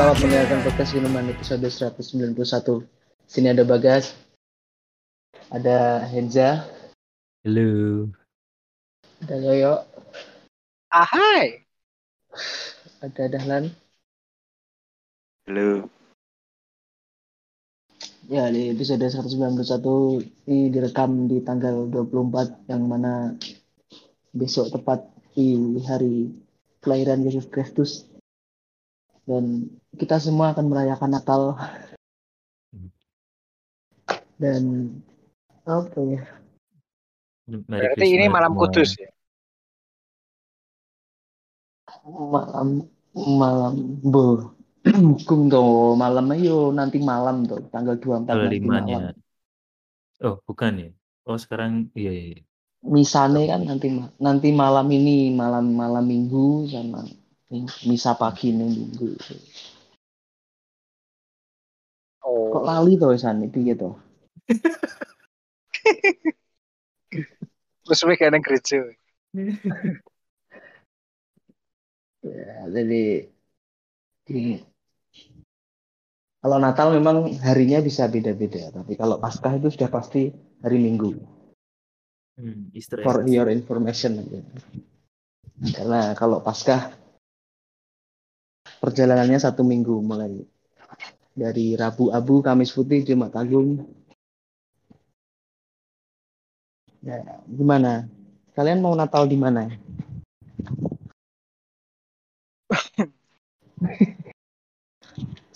Selamat mendengarkan podcast Minuman episode 191. Sini ada Bagas, ada Henza, Halo. ada Yoyo, Ahai. ada Dahlan. Halo. Ya, di episode 191 ini direkam di tanggal 24 yang mana besok tepat di hari kelahiran Yesus Kristus. Dan kita semua akan merayakan Natal. Dan apa ya? Berarti ini malam kudus ya. malam malam bu Kung tuh malam ayo nanti malam tuh tanggal 24 Tanggal nanti limanya. malam. Oh, bukan ya? Oh, sekarang iya iya. iya. Misane kan nanti nanti malam ini malam malam minggu sama misa pagi nih minggu. Kok lali tuh san piye to? Terus kayak nang gereja. Ya, jadi gini. Kalau Natal memang harinya bisa beda-beda, tapi kalau Paskah itu sudah pasti hari Minggu. Hmm, Easter. For your information. Karena kalau Paskah perjalanannya satu minggu mulai dari Rabu Abu, Kamis Putih, Jumat Agung. Ya, gimana? Kalian mau Natal di mana?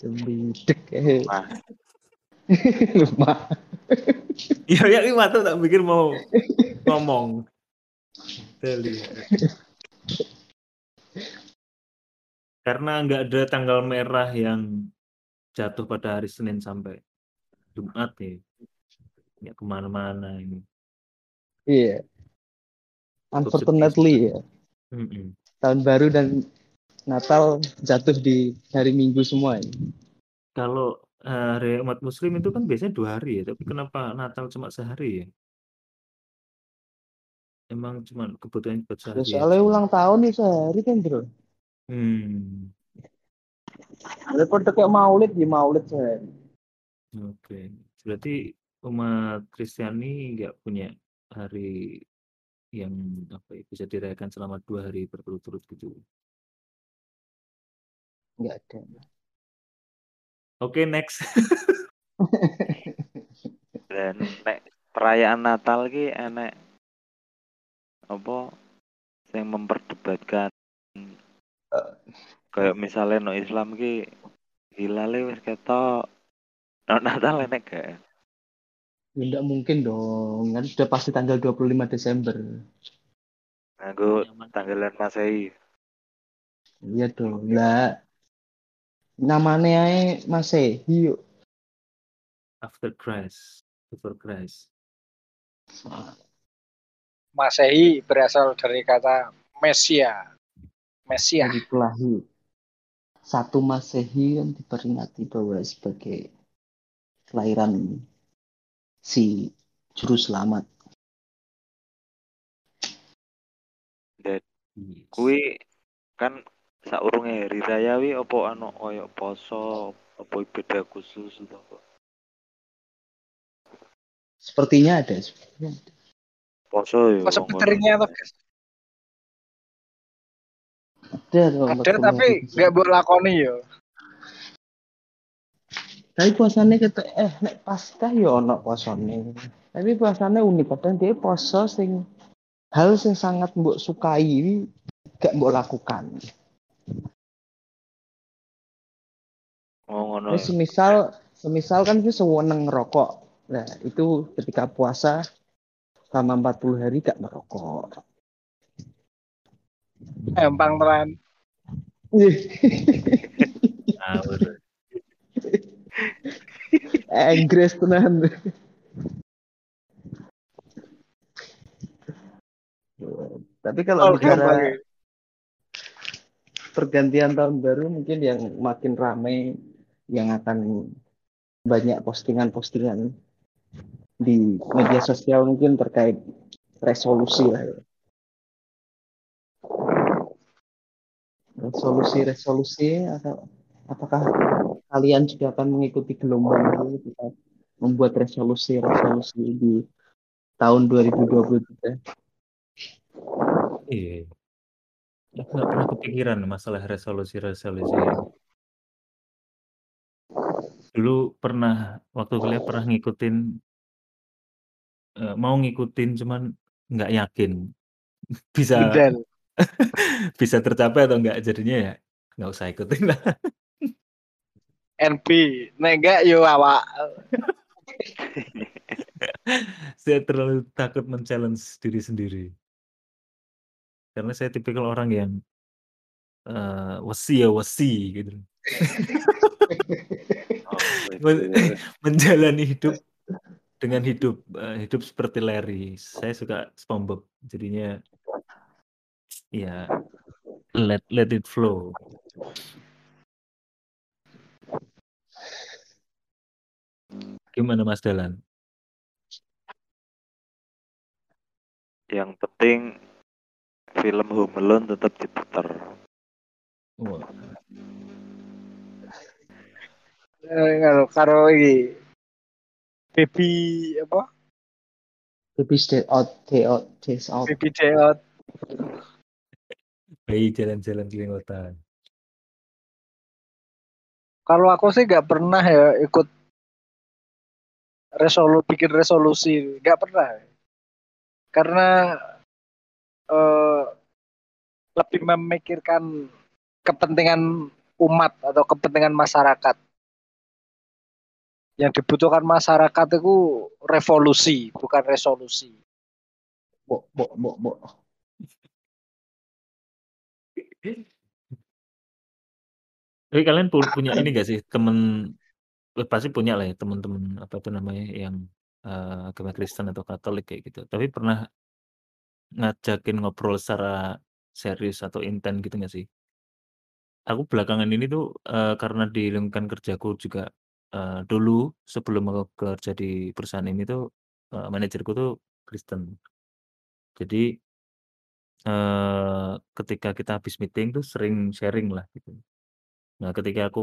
Cembidek eh. Rumah. Rumah. Iya, ya ini mata tak pikir mau ngomong. Teli. Karena nggak ada tanggal merah yang jatuh pada hari Senin sampai Jumat ya. Nggak ke mana-mana ini. Iya. Unfortunately ya. Mm-mm. Tahun baru dan Natal jatuh di hari Minggu semua ya. Kalau eh, hari umat Muslim itu kan biasanya dua hari ya, tapi kenapa Natal cuma sehari ya? Emang cuma kebutuhan buat Ya, sehari soalnya aja. ulang tahun nih sehari kan bro. Hmm, Daripada kayak maulid di maulid sehari. oke. Berarti umat Kristiani nggak punya hari yang apa ya, bisa dirayakan selama dua hari berturut-turut gitu. Enggak ada. Oke, next. Dan nek perayaan Natal ki enek apa yang memperdebatkan kayak misalnya no Islam ki hilale wis ketok no Natal enek gak Ya, enggak mungkin dong. Kan sudah pasti tanggal 25 Desember. nganggo tanggalan Masehi Iya dong. Lah namanya ae Masehi yuk. After Christ, before Christ. Masehi berasal dari kata Mesia. Mesia. Dari Pelahi. Satu Masehi kan diperingati bahwa sebagai kelahiran si juru selamat. Yes. kuwi kan saurunge hari raya wi apa anu koyo poso apa ibadah khusus atau apa Sepertinya ada. sepertinya ada. poso ya wong kono. peteringnya tuh guys. Ada dong. Ada tapi hari nggak boleh lakoni ya. Tapi puasanya kita eh nek Paskah ya ono puasane. Tapi puasanya unik kadang dia poso sing hal sing sangat mbok sukai gak mbok lakukan. oh ngono Ini semisal semisal kan itu seweneng ngerokok. Nah, itu ketika puasa selama 40 hari gak merokok. Empang teran. Inggris tenan. Tapi kalau Oh, bicara pergantian tahun baru mungkin yang makin ramai yang akan banyak postingan-postingan di media sosial mungkin terkait resolusi lah ya. Resolusi-resolusi atau apakah kalian juga akan mengikuti gelombang itu kita membuat resolusi-resolusi di tahun 2023? Iya. Aku nggak pernah kepikiran masalah resolusi-resolusi. Dulu pernah waktu kuliah pernah ngikutin eh, mau ngikutin cuman nggak yakin bisa Bedel. bisa tercapai atau enggak jadinya ya nggak usah ikutin lah. NP. Enggak yo awak. Saya terlalu takut men-challenge diri sendiri. Karena saya tipikal orang yang eh wesi ya wesi gitu. Oh, wes. menjalani hidup dengan hidup eh, hidup seperti Larry. Saya suka SpongeBob, jadinya ya let let it flow. Gimana Mas Dalan? Yang penting film Home Alone tetap diputar. Wah, Eh, Karo karo iki. Baby apa? Baby stay out, day out, days out. Baby day out. Bayi jalan-jalan keliling kota. Kalau aku sih nggak pernah ya ikut resolu bikin resolusi, nggak pernah. Karena eh, lebih memikirkan kepentingan umat atau kepentingan masyarakat. Yang dibutuhkan masyarakat itu revolusi, bukan resolusi. Bo, bo, bo, bo. Tapi kalian pu- punya ini gak sih temen eh, pasti punya lah ya teman-teman apa itu namanya yang eh, agama Kristen atau Katolik kayak gitu. Tapi pernah ngajakin ngobrol secara serius atau intent gitu gak sih? Aku belakangan ini tuh eh, karena di lingkungan kerjaku juga eh, dulu sebelum aku kerja di perusahaan ini tuh eh, manajerku tuh Kristen. Jadi eh, ketika kita habis meeting tuh sering sharing lah gitu. Nah, ketika aku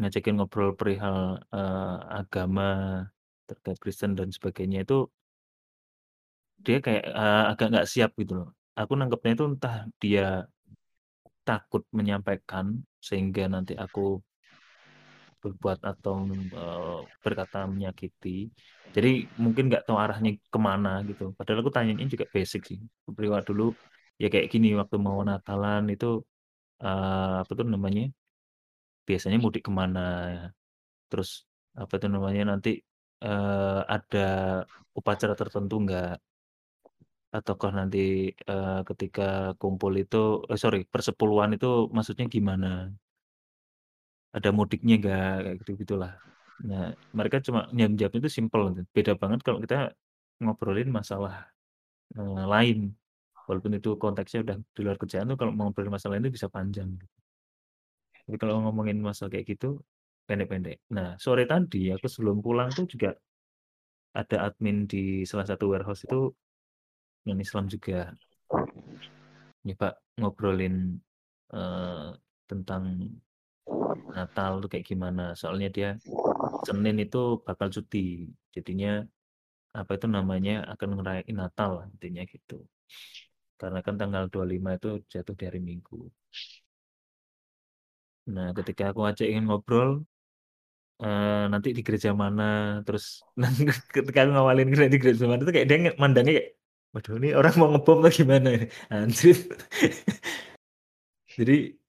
ngajakin ngobrol perihal eh, agama terkait Kristen dan sebagainya itu dia kayak eh, agak nggak siap gitu loh. Aku nangkepnya itu entah dia takut menyampaikan sehingga nanti aku berbuat atau eh, berkata menyakiti. Jadi mungkin nggak tahu arahnya ke mana gitu. Padahal aku tanyanya juga basic sih. Periwa dulu ya kayak gini waktu mau Natalan itu eh, apa tuh namanya? Biasanya mudik ke mana? Terus apa itu namanya nanti eh, ada upacara tertentu nggak? Ataukah nanti eh, ketika kumpul itu, eh, sorry, persepuluhan itu maksudnya gimana? Ada mudiknya nggak? Kayak gitu gitulah. Nah, mereka cuma jawab jawabnya itu simple. gitu. Beda banget kalau kita ngobrolin masalah eh, lain. Walaupun itu konteksnya udah di luar kerjaan tuh kalau ngobrolin masalah itu bisa panjang. Tapi kalau ngomongin masalah kayak gitu pendek-pendek. Nah, sore tadi aku sebelum pulang tuh juga ada admin di salah satu warehouse itu non Islam juga. Nyoba ngobrolin eh, tentang Natal tuh kayak gimana. Soalnya dia Senin itu bakal cuti. Jadinya apa itu namanya akan ngerayain Natal intinya gitu. Karena kan tanggal 25 itu jatuh di hari Minggu. Nah, ketika aku ajak ingin ngobrol, eh, nanti di gereja mana, terus ketika aku ngawalin di gereja mana itu kayak dia nge- mandangnya kayak, waduh ini orang mau ngebom atau gimana ini? Anjir. Jadi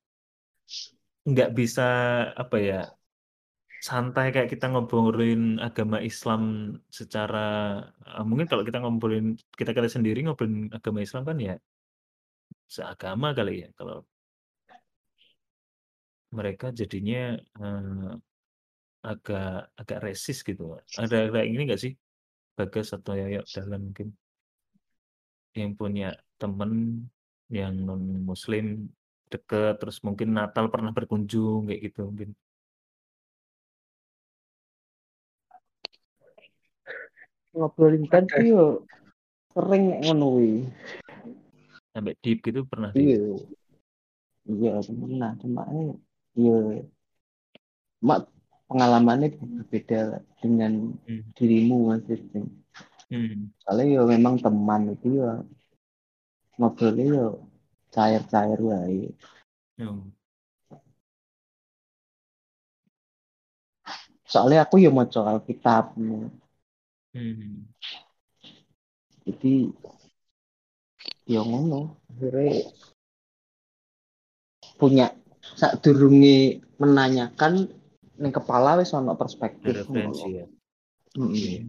nggak bisa apa ya santai kayak kita ngobrolin agama Islam secara eh, mungkin kalau kita ngobrolin kita kali sendiri ngobrolin agama Islam kan ya seagama kali ya kalau mereka jadinya eh, agak agak resis gitu. Ada kayak ini nggak sih Bagas atau Yoyo dalam mungkin? Yang punya temen yang non Muslim deket terus mungkin Natal pernah berkunjung kayak gitu mungkin Ngobrolin kan yo sering ngono wi. sampai deep gitu pernah Iya. Iya, pernah cuma iya mak pengalamannya berbeda dengan Hmm. dirimu mas Kristen. Hmm. soalnya ya memang teman itu ya ngobrolnya ya cair-cair wae soalnya aku ya mau Alkitab Hmm. jadi ya ngono akhirnya punya saat durungi menanyakan ning kepala wis ono perspektif Referensi ya. Mm-mm. Iya.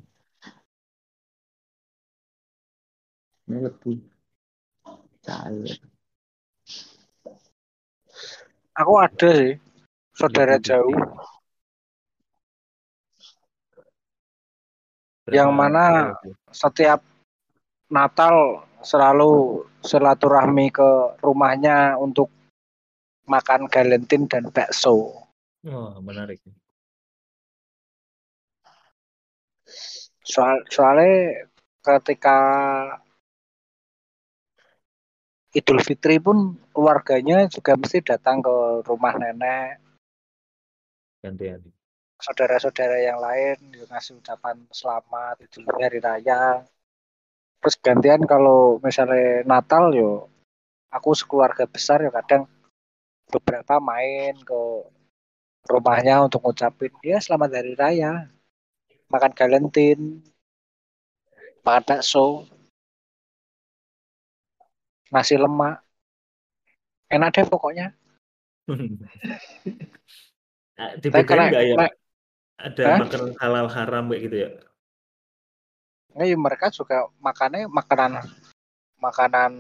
Ini lebih cair Aku ada sih saudara Lebih jauh Berapa Yang mana setiap Natal selalu silaturahmi ke rumahnya untuk makan galentin dan bakso. Wah, menarik. Soal soalnya ketika Idul Fitri pun keluarganya juga mesti datang ke rumah nenek, Gantian. saudara-saudara yang lain ngasih ucapan selamat Idul Fitri hari raya. Terus gantian kalau misalnya Natal yo aku sekeluarga besar ya kadang beberapa main ke rumahnya untuk ngucapin ya selamat hari raya makan galentin makan bakso nasi lemak enak deh pokoknya Dibedain kena- nggak ya? Ada Hah? makanan halal haram kayak gitu ya? Nah, ya mereka juga makannya makanan makanan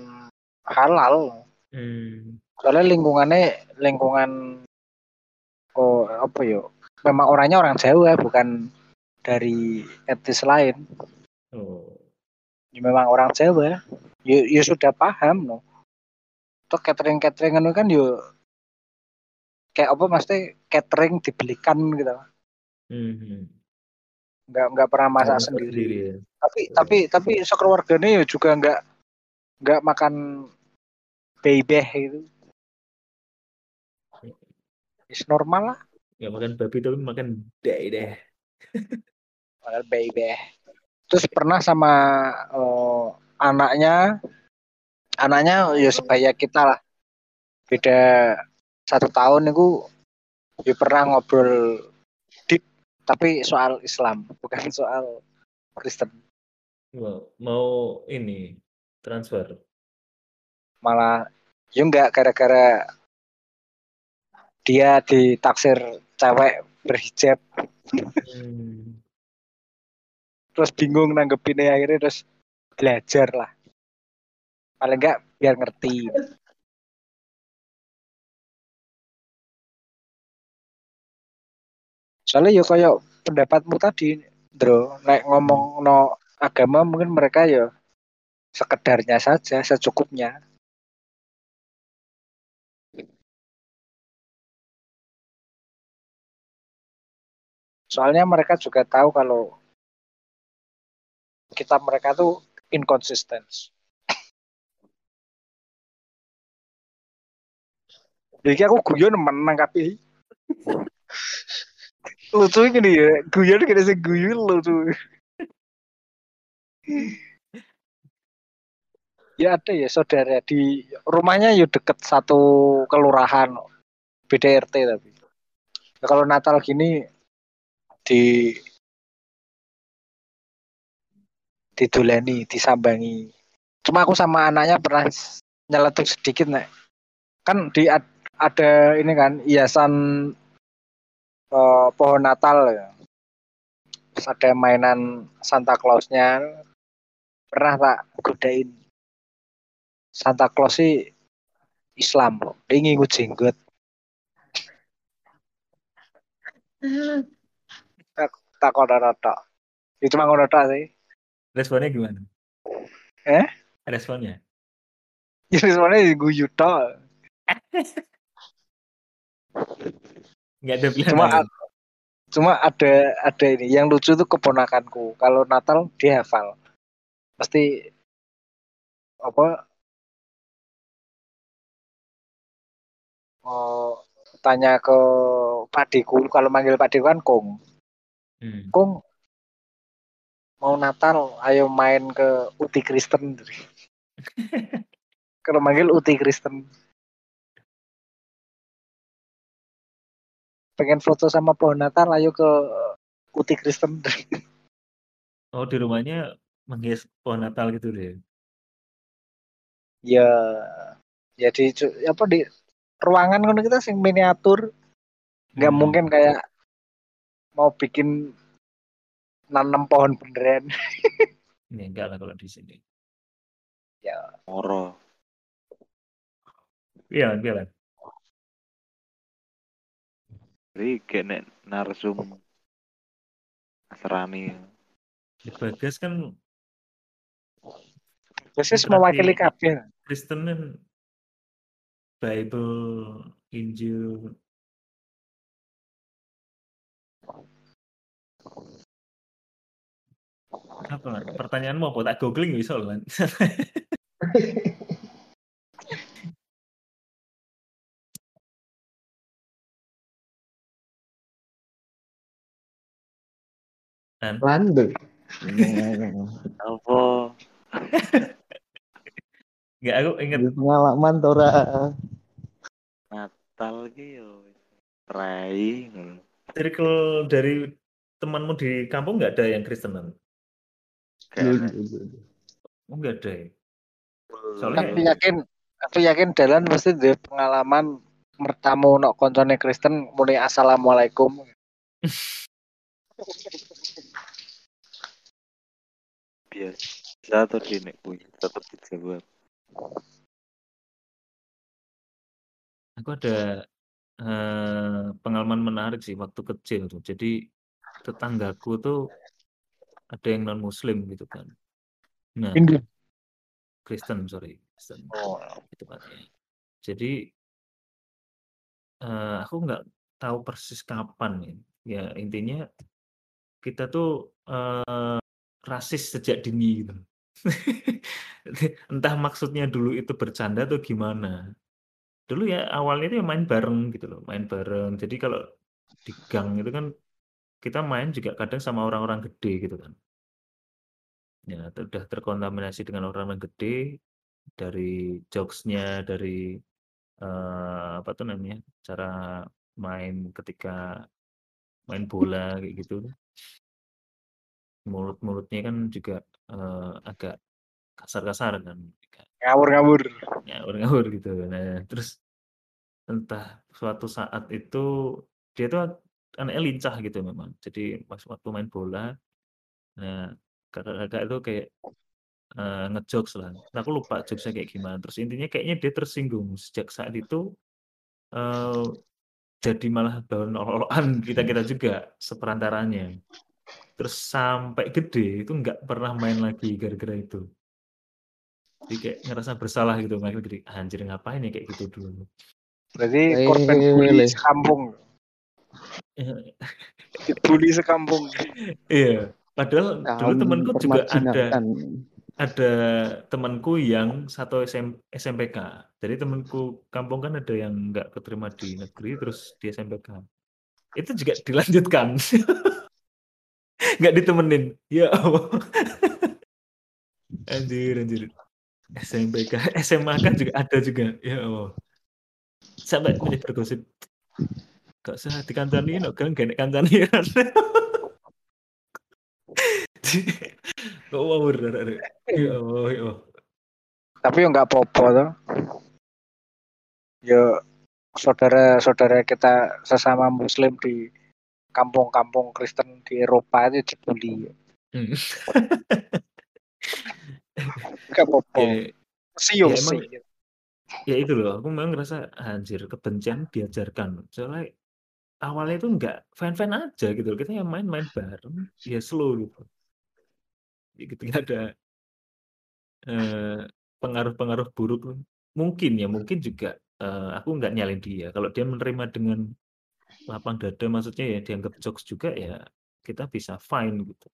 halal Hmm. soalnya lingkungannya lingkungan oh apa yo memang orangnya orang Jawa bukan dari etnis lain Oh. ya memang orang Jawa ya, ya sudah paham no tuh catering catering kan yo kayak apa mesti catering dibelikan gitu Hmm. nggak nggak pernah masak Masak sendiri. ya. tapi tapi tapi sekeluarganya ya juga nggak nggak makan bebeh itu is normal lah Nggak makan babi tapi makan deh. makan bebeh terus pernah sama eh, anaknya anaknya ya sebaya kita lah beda satu tahun itu ya pernah ngobrol dik tapi soal Islam bukan soal Kristen Mau, mau ini transfer. malah ya enggak gara-gara dia ditaksir cewek berhijab Hmm. terus bingung nanggepinnya akhirnya terus belajar lah. Paling enggak biar ngerti. Soalnya ya kayak pendapatmu tadi Dro naik ngomong no agama mungkin mereka ya sekedarnya saja secukupnya. Soalnya mereka juga tahu kalau kita mereka tuh inconsistent jadi aku guyon menanggapi lucu gini ya guyon gini sih guyon lucu. Ya ada ya saudara. Di rumahnya ya deket satu kelurahan beda RT tapi. Ya, kalau Natal gini di didulani disambangi. Cuma aku sama anaknya pernah nyeletuk sedikit nek. Kan di ad- ada ini kan hiasan eh, pohon Natal ya. Terus ada mainan Santa Clausnya. Pernah tak godain? Santa Claus sih Islam dia ngikut jenggot. Tak tak kono tok. Itu cuma ngono sih Responnya gimana? Eh? Responnya? ya sebenarnya guyu tok Nggak ada pilihan cuma lain. cuma ada ada ini yang lucu tuh keponakanku kalau Natal dia hafal pasti apa oh tanya ke Pak Deku kalau manggil Pak Deku kan Kong Hmm. Kong mau Natal ayo main ke Uti Kristen kalau manggil Uti Kristen pengen foto sama pohon Natal ayo ke Uti Kristen Oh, di rumahnya menghias pohon Natal gitu deh. ya jadi cu- apa di ruangan kan kita sing miniatur nggak Hmm. mungkin kayak mau bikin nanam pohon beneran Ini enggak lah kalau di sini. Moro. Iya, iya lah. Jadi kayak nek narsum Nasrani. Di Bagas kan Yesus Berarti- mewakili kabeh Kristen kan Bible, Injil. Apa? Pertanyaanmu apa? Tak googling bisa loh, Lan. Lan, Lande. Apa? nggak aku inget pengalaman tora. Natal ki yo. Rai. ngono. circle dari temanmu di kampung nggak ada yang Kristen Lan? Kayak Oh, nggak ada ya? aku Soalnya yakin aku yakin Dalan mesti di pengalaman mertamu nok koncone Kristen mulai assalamualaikum biasa atau di nek punya tetap dijawab. Aku ada eh, pengalaman menarik sih waktu kecil tuh. Jadi tetanggaku tuh ada yang non Muslim gitu kan. Nah, Hindu Kristen sorry, Kristen oh itu katanya. Jadi eh, aku nggak tahu persis kapan ya. Ya intinya kita tuh eh, rasis sejak dini gitu. Entah maksudnya dulu itu bercanda atau gimana. Dulu ya awalnya itu ya main bareng gitu loh, main bareng. Jadi kalau di gang itu kan kita main juga kadang sama orang-orang gede gitu kan. Ya, itu udah terkontaminasi dengan orang-orang gede dari jokesnya, dari eh, apa tuh namanya, cara main ketika main bola kayak gitu. Mulut-mulutnya kan juga eh, agak kasar-kasar kan, ngawur-ngawur ngawur-ngawur gitu. Nah, terus entah suatu saat itu dia tuh anaknya lincah gitu memang. Jadi pas waktu main bola, nah kakak-kakak itu kayak eh, ngejokes lah. Nah, aku lupa jokesnya kayak gimana. Terus intinya kayaknya dia tersinggung sejak saat itu eh jadi malah bahan olok-olokan kita kita juga seperantaranya. Terus sampai gede itu nggak pernah main lagi gara-gara itu. Jadi kayak ngerasa bersalah gitu main gede. Anjir ngapain ya kayak gitu dulu. berarti korban bully leh. bully sekampung Iya. Padahal dulu temanku juga ada ada temanku yang satu SM, SMPK. Jadi temanku kampung kan ada yang nggak keterima di negeri terus di SMPK. Itu juga dilanjutkan. nggak ditemenin. Ya Allah. anjir, anjir. SMPK, SMA kan juga ada juga. Ya Allah. Sampai menjadi bergosip. Gak usah dikantani, no kan gak kantani. Kok ngawur, arek-arek. Ya Allah, ya Allah. tapi yo nggak apa-apa toh yo saudara-saudara kita sesama muslim di kampung-kampung Kristen di Eropa itu dibully Hmm. nggak apa-apa Ya, sih yo ya ya itu loh, aku memang ngerasa anjir kebencian diajarkan. Soalnya awalnya itu enggak fan-fan aja gitu loh. Kita yang main-main bareng, ya slow gitu. Ya gitu ada eh, pengaruh-pengaruh buruk. Mungkin ya, mungkin juga eh, aku nggak nyalin dia. Kalau dia menerima dengan lapang dada, maksudnya ya dianggap jokes juga ya kita bisa fine gitu.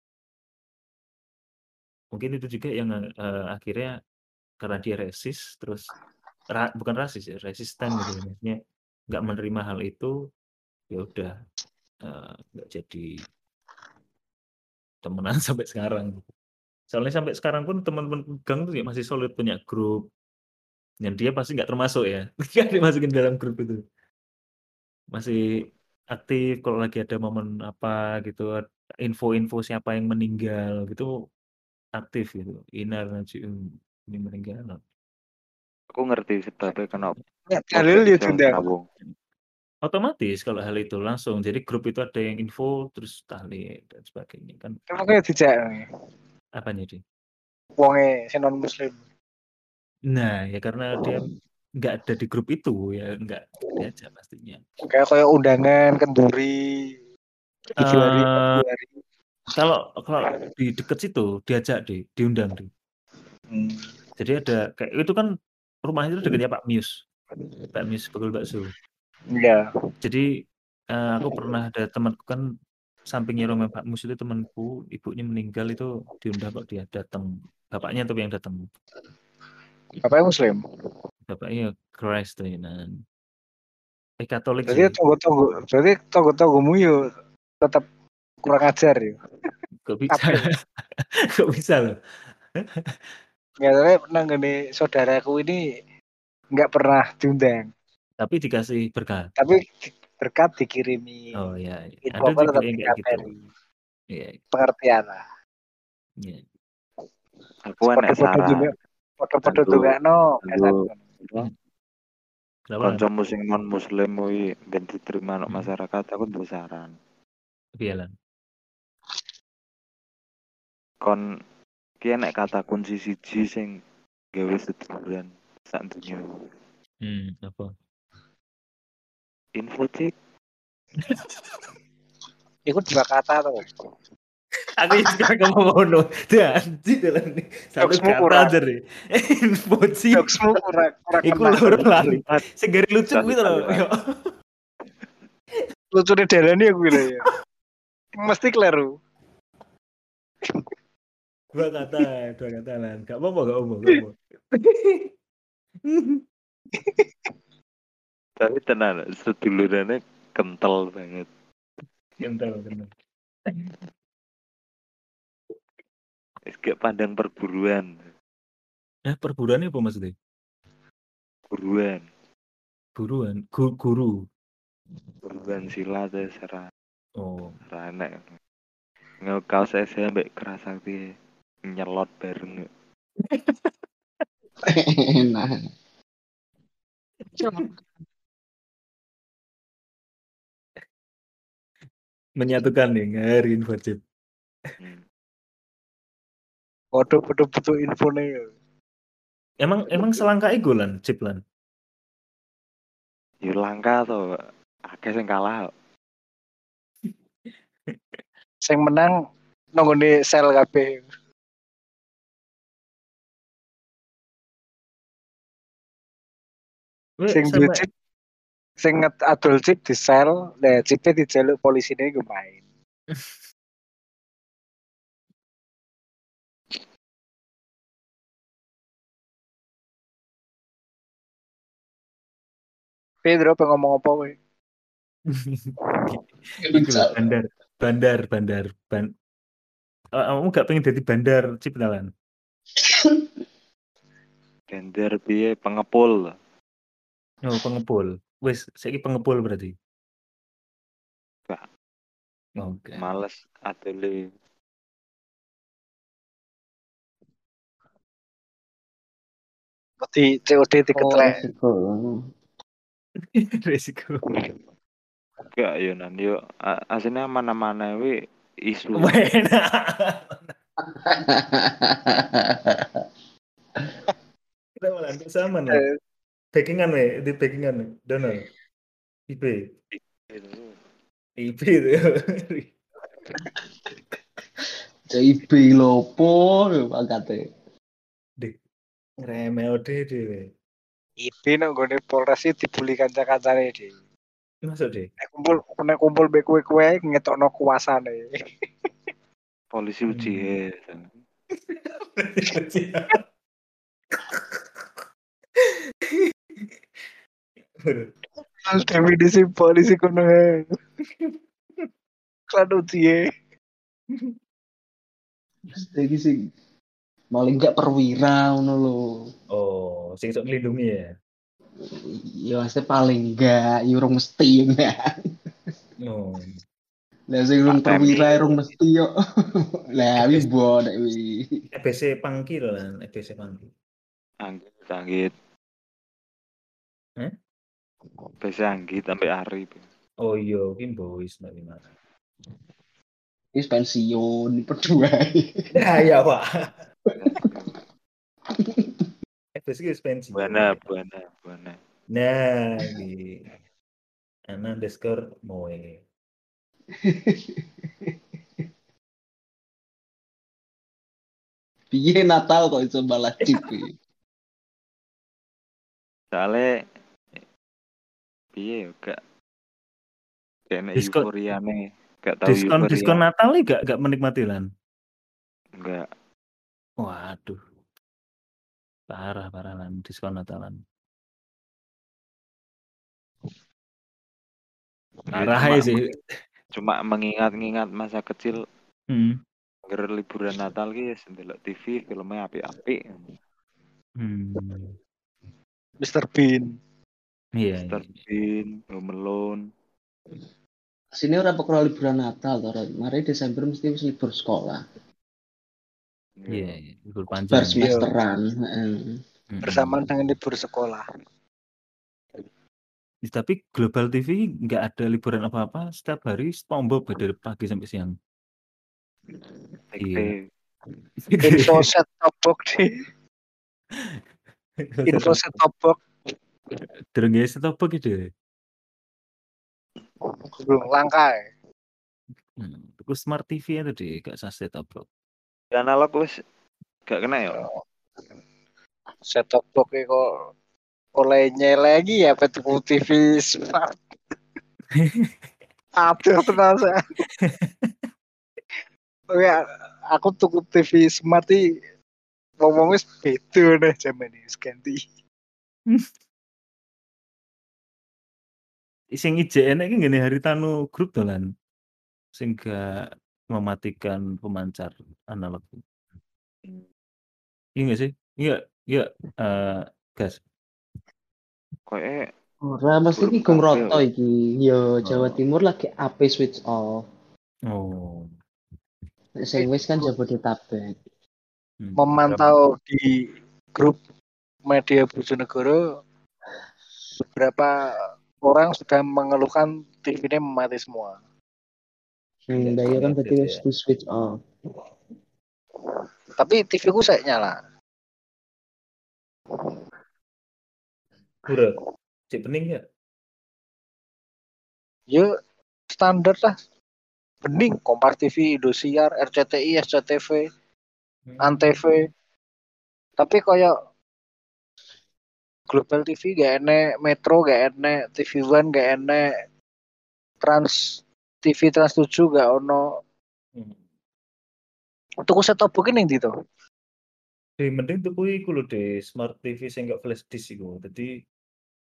Mungkin itu juga yang eh, akhirnya karena dia resis terus ra- bukan rasis ya resisten gitu ya. maksudnya nggak menerima hal itu ya udah eh, nggak jadi temenan sampai sekarang. Soalnya sampai sekarang pun teman-teman gang tuh ya masih solid punya grup. Dan dia pasti nggak termasuk ya. Nggak dimasukin dalam grup itu. Masih aktif kalau lagi ada momen apa gitu info-info siapa yang meninggal gitu aktif gitu. Inar nanti ini meninggal. Aku ngerti sebabnya kenapa Ya, Dalil ya. Otomatis kalau hal itu langsung jadi grup itu ada yang info terus tahlil dan sebagainya kan Emang kayak dijak apanya sih wonge sing non muslim. nah ya karena dia nggak ada di grup itu ya nggak diajak pastinya Kayak kayak undangan kenduri. Hari. kalau kalau di deket situ diajak deh diundang deh Hmm. jadi ada kayak itu kan rumahnya itu dekatnya Pak Mius Pak Mius bakul bakso Iya. jadi eh, aku pernah ada temanku kan sampingnya rumah Pak Mus itu temanku ibunya meninggal itu diundang kok dia datang bapaknya tuh yang datang Bapaknya muslim. bapaknya Christ tuh ya, nah. eh Katolik Jadi tunggu-tunggu. Jadi tunggu-tunggumu yuk tetap kurang ajar yuk. kok bisa kok bisa loh Ya, tapi pernah gini saudaraku ini nggak pernah diundang, tapi dikasih berkat tapi berkat dikirimi oh ya ya. info ada tetap gitu. Iya, pengertian lah. iya. Aku enek Podo-podo saran. juga, no. Kenapa? Sing non muslim kuwi ben diterima nang Hmm. masyarakat aku duwe saran. Piye, Lan? Kon ki enek kata kunci siji sing gawe seduluran sak dunya. Hmm, apa? Info cik Itu dua kata tuh. Aku juga ngomong ngono. Dan di dalam ini satu kata aja deh. Info sih. Jokesmu kurang kurang Iku loro lali. Sing gari lucu gitu loh. Lucu nih dalani aku bilang ya. Mesti kleru. Dua kata, dua kata lan. Gak apa-apa, gak apa-apa, gak apa. tapi tenan sedulurannya kental banget. Kental, kental. Gak pandang perburuan. Eh, perburuan apa maksudnya? Buruan, Buruan, Gu- guru. buruan silat ya serah Oh, enek. Ngekau saya sampai kerasa piye nyelot bareng. Enak. Menyatukan nih ngari info chip. Hmm. Waduh, waduh, butuh info nih. Emang emang selangkah ego lan, chip lan. Ya langka to. Akeh sing kalah. kok. Sing menang nonggone sel kabeh. Weh, Sing duwe chip sing nget adol chip di sel, nah chipnya dijaluk polisine gue main. Pedro pengen ngomong apa lho, bandar, bandar, bandar, ban. Eh, kamu gak pengen jadi bandar chip lan? Gender piye pengepul. Oh, pengepul. Wes, saiki pengepul berarti. Gak. Oke. Males atele Di COD Oh, diketrek. resiko. Resiko. gak yo nan yo a- aslinya mana-mana wi isu. Kenapa lan? Kok sama lan? Eh, Backingan we, di backingan we. Donald. IP. IP itu. CIB lopo pangkate. Remeh ode dhewe. Ibi nang gone Polres iki dibuli kanca-kancane deh. Masuk deh. Nek kumpul nek kumpul be kowe-kowe ngetokno kuasane. Polisi uji Hmm. Mas definisi polisi kono. Klan uji Mesti iki sing paling gak perwira ngono lho. Oh, sing sok nglindungi ya. Ya maksudnya paling enggak, ya urung mesti ya. Oh. Lah sing urung perwira urung mesti yo. Lah wi bonek wi. EBC Pangki lho lan, EBC Pangki. Anggit, anggit. Eh? Bisa anggit sampai hari. Oh iya, ki boys mbak Lima. Wis pensiun berdua. Ya ya pak. Ki wis pensiun. Buana, buana, buana. Nah, di Ana underscore Moe. Piye Natal kok iso balas iki? Soalnya piye yo gak Diskon- euforiane, gak tahu Diskon euforia. diskon Natal nih gak gak menikmati lan. Enggak. Waduh. Parah parah lan diskon Natalan. Parah Cuma- aja sih. Cuma mengingat-ingat masa kecil Hmm. Ger liburan Natal ki wis ndelok TV filmnya apik-apik. Hmm. Mr. Bean. Iya. Mr. iya. Bean, Home Alone. Sini ora bakal liburan Natal to, Ren. Mari Desember mesti wis libur sekolah. Iya, iya. libur Bar panjang. semesteran. heeh. Mm-mm. Bersamaan dengan libur sekolah. Tapi Global TV nggak ada liburan apa-apa. Setiap hari SpongeBob dari pagi sampai siang. Iya. Info set top box di info set top box Ya set apa gitu. belum langka. ya. Hmm. Tuku Smart TV itu deh, gak sah set up. Analog wis gak kena ya. Set top box kok olehnya lagi ya petuku TV smart. Aduh tenang saya. Oke, aku tuku TV smart iki ngomong wis beda nih zaman ini ganti. Sing IJN iki ngene Haritanu grup dolan. Sing gak mematikan pemancar analog. Iya gak sih? Iya, iya eh gas. Koe Ora mesti iki gong roto iki. Yo Jawa Oh. Timur lagi ape switch off. Oh. Sing wis kan Jabodetabek. Hmm. Memantau di grup media Bojonegoro beberapa orang sudah mengeluhkan TV-nya mati semua. Hmm, Iya, dah iya kan update berarti ya. wis di switch off. Tapi TV ku saya nyala. Kurang. Cek pening ya? Ya standar lah. Bening Kompas TV, Indosiar, RCTI, SCTV, Hmm. Antv. Tapi kayak Global TV gak enek, Metro gak enek, TV One gak enek, Trans TV Trans 7 gak ono. Hmm. Tuku set top box ning ndi to? Di mending tuku iku lho deh smart TV sing gak flash disk iku. Dadi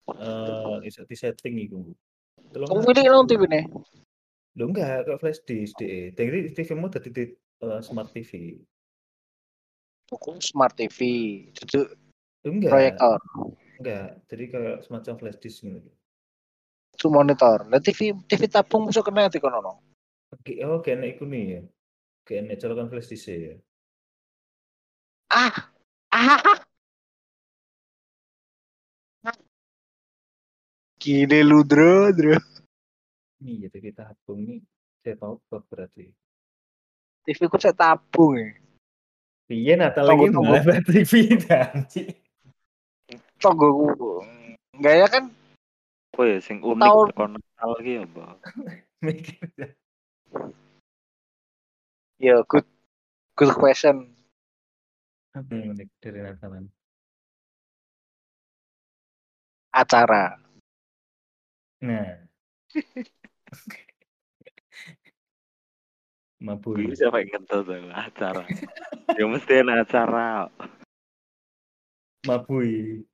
eh iso di setting iku. Tolong Kamu pilih lo TV nih? Lho enggak, kok flash disk deh. Jadi TV-mu dadi di, eh, smart TV. Tuku Smart TV, Lho enggak, proyektor, enggak. Jadi kayak semacam flash disk gitu. itu monitor. Lah TV TV tabung masuk kena di kono. no. Oke, oh kayaknya iku nih ya. Kayaknya colokan flash disk ya. Ah, ah, Gini lu dro, dro. Iya, jadi tabung nih. Saya tahu berarti. TV ku saya tabung ya. Iya, Natal lagi malah TV janji. Tonggo ku. Enggak ya kan? sing unik Tahun- teko Natal ki apa? Mikir. Ya good good question. Apa yang unik dari Natalan? Acara. Nah. Mabui. Gue siapa yang ngentut tuh acara. ya mesti acara. Mabui.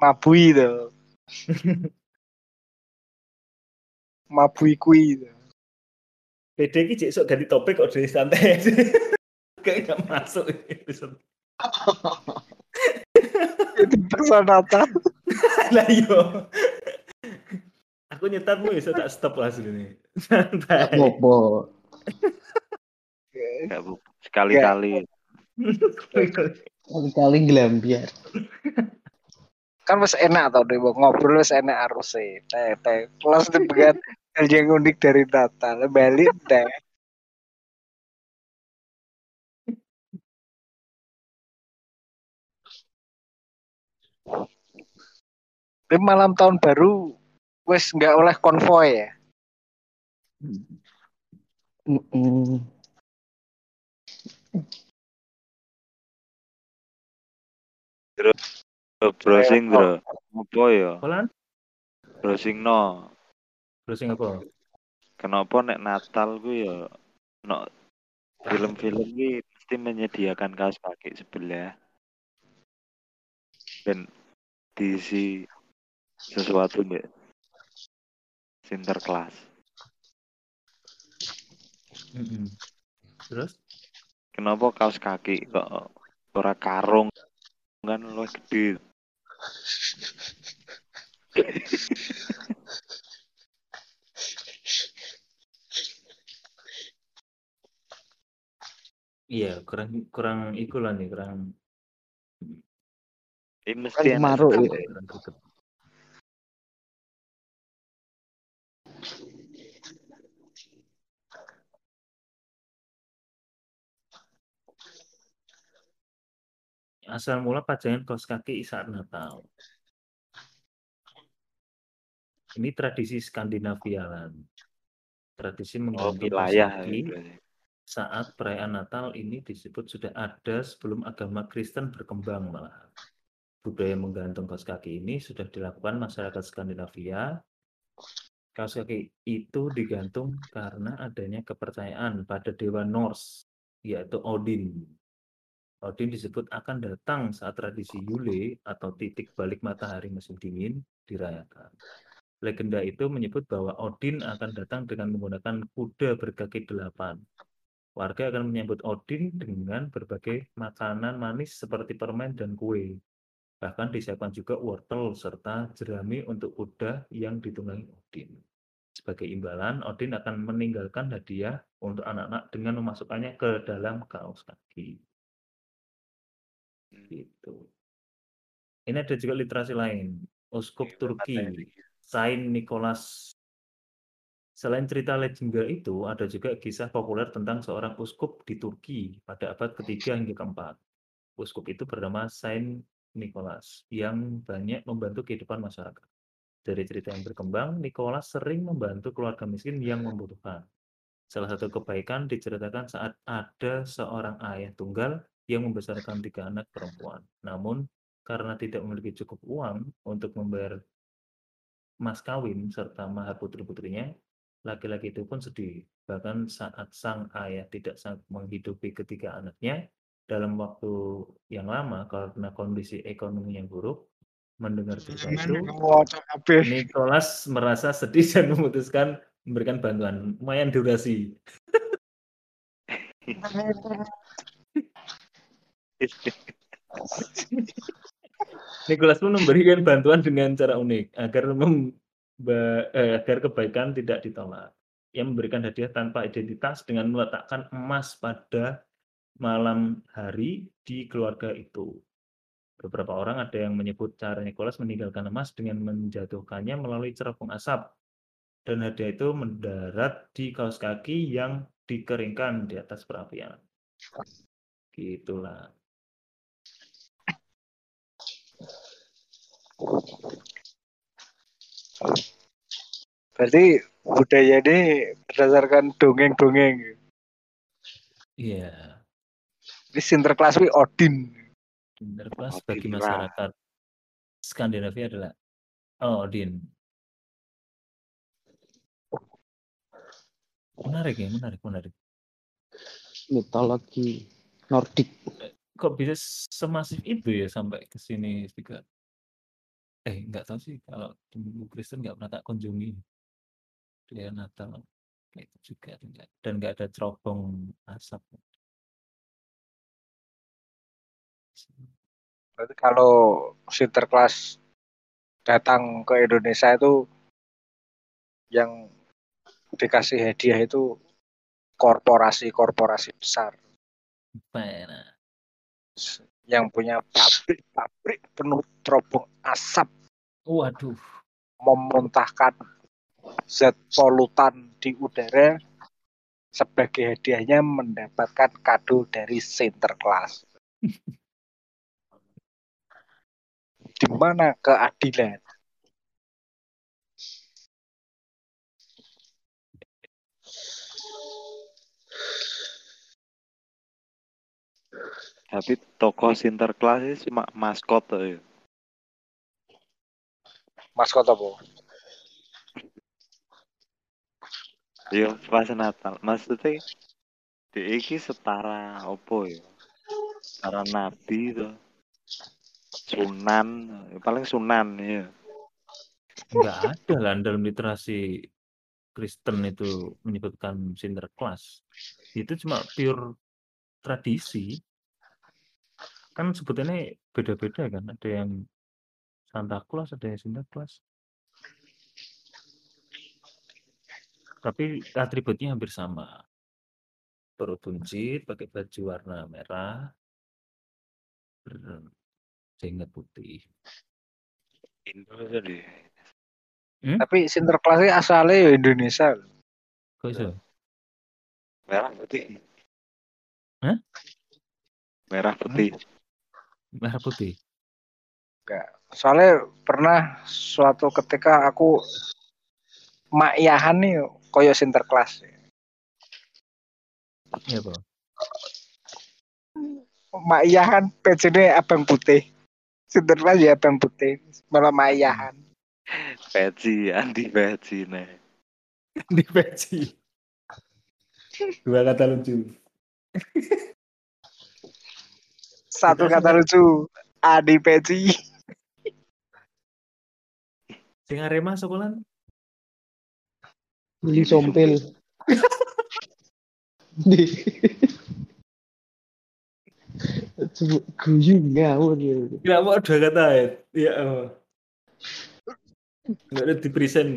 Mabui tuh. mabui kui. Beda iki cek sok ganti topik kok dari santai. Kayak gak masuk episode. Itu personata. Lah yo. Aku nyetarmu ya tak stop lah sini. Santai. Bu. Sekali-kali. Kali gelambiar. Kan wis enak tau deh ngobrol wis enak harus sih. Teh teh. Kelas dipegat hal yang unik dari Natal. Balik teh. Tapi malam tahun baru wes nggak oleh konvoy ya. Mm-mm. Browsing bro. Apa ya? Polan? Browsing no. Browsing apa? Kenapa nek Natal ku ya no film-film ini mesti menyediakan kaos kaki sebelah dan diisi sesuatu nih sinterklas Mm-mm. Terus? kenapa kaos kaki kok ora karung kan lo gede Iya, kurang kurang iku lah nih, kurang ini mesti maruk sekali. ya. kurang greget. Asal mula pajangan kaos kaki saat Natal. Ini tradisi Skandinavia kan. Tradisi oh menggantung kaos kaki ya, saat perayaan Natal ini disebut sudah ada sebelum agama Kristen berkembang malah. Budaya menggantung kaos kaki ini sudah dilakukan masyarakat Skandinavia. Kaos kaki itu digantung karena adanya kepercayaan pada dewa Norse, yaitu Odin. Odin disebut akan datang saat tradisi Yule atau titik balik matahari musim dingin dirayakan. Legenda itu menyebut bahwa Odin akan datang dengan menggunakan kuda berkaki delapan. Warga akan menyambut Odin dengan berbagai makanan manis seperti permen dan kue. Bahkan disiapkan juga wortel serta jerami untuk kuda yang ditunggangi Odin. Sebagai imbalan, Odin akan meninggalkan hadiah untuk anak-anak dengan memasukkannya ke dalam kaos kaki. Gitu. Ini ada juga literasi lain. Uskup Turki, Saint Nicholas. Selain cerita legenda itu, ada juga kisah populer tentang seorang uskup di Turki pada abad ketiga hingga keempat. Uskup itu bernama Saint Nicholas yang banyak membantu kehidupan masyarakat. Dari cerita yang berkembang, Nicholas sering membantu keluarga miskin yang membutuhkan. Salah satu kebaikan diceritakan saat ada seorang ayah tunggal yang membesarkan tiga anak perempuan. Namun, karena tidak memiliki cukup uang untuk membayar mas kawin serta mahar putri-putrinya, laki-laki itu pun sedih. Bahkan saat sang ayah tidak sanggup menghidupi ketiga anaknya dalam waktu yang lama karena kondisi ekonomi yang buruk, mendengar cerita itu. Nicholas merasa sedih dan memutuskan memberikan bantuan lumayan durasi. Nicholas pun memberikan bantuan dengan cara unik agar memba- eh, agar kebaikan tidak ditolak. Ia memberikan hadiah tanpa identitas dengan meletakkan emas pada malam hari di keluarga itu. Beberapa orang ada yang menyebut cara Nicholas meninggalkan emas dengan menjatuhkannya melalui cerobong asap. Dan hadiah itu mendarat di kaos kaki yang dikeringkan di atas perapian. Gitulah. Berarti budaya ini berdasarkan dongeng-dongeng. Iya. Ini Sinterklas wi Odin. Sinterklas Odin bagi Ra. masyarakat Skandinavia adalah oh, Odin. Menarik ya, menarik, menarik. Mitologi Nordik. Kok bisa semasif itu ya sampai ke sini juga? Eh, nggak tahu sih kalau di Kristen nggak pernah tak kunjungi. Dia Natal kayak itu juga enggak dan nggak ada cerobong asap. Berarti kalau Sinterklas datang ke Indonesia itu yang dikasih hadiah itu korporasi-korporasi besar Mana? yang punya pabrik-pabrik penuh terobong asap Waduh. memuntahkan zat polutan di udara sebagai hadiahnya mendapatkan kado dari Sinterklas. Di mana keadilan? Tapi toko Sinterklas ini cuma maskot ya. Maskot apa? Iya pas Natal. Maksudnya di iki setara opo ya? Setara nabi tuh. Sunan, paling sunan ya. Nggak ada lah dalam literasi Kristen itu menyebutkan Sinterklas. Itu cuma pure tradisi. Kan sebutannya beda-beda kan. Ada yang Santa Claus, ada yang Sinterklas. Tapi atributnya hampir sama. Perut buncit, pakai baju warna merah, berjenggot putih. Indo jadi. Tapi Sinterklas ini asalnya ya Indonesia. Kok iso? Merah putih. Hah? Merah putih. Merah putih. Enggak. Soalnya pernah suatu ketika aku makyahan nih koyo Sinterklas. Iya, Pak. Makyahan PCD abang putih. Sinterklas ya abang putih. Malah makyahan. Peci, anti peci nih. Di peci. Dua kata lucu. Satu kata lucu. Adi peci. Sing Arema sekolah Beli sompel. Di. Guyu ngawur ya. Nggak mau dua kata ya. Iya. oh. Nggak ada di present.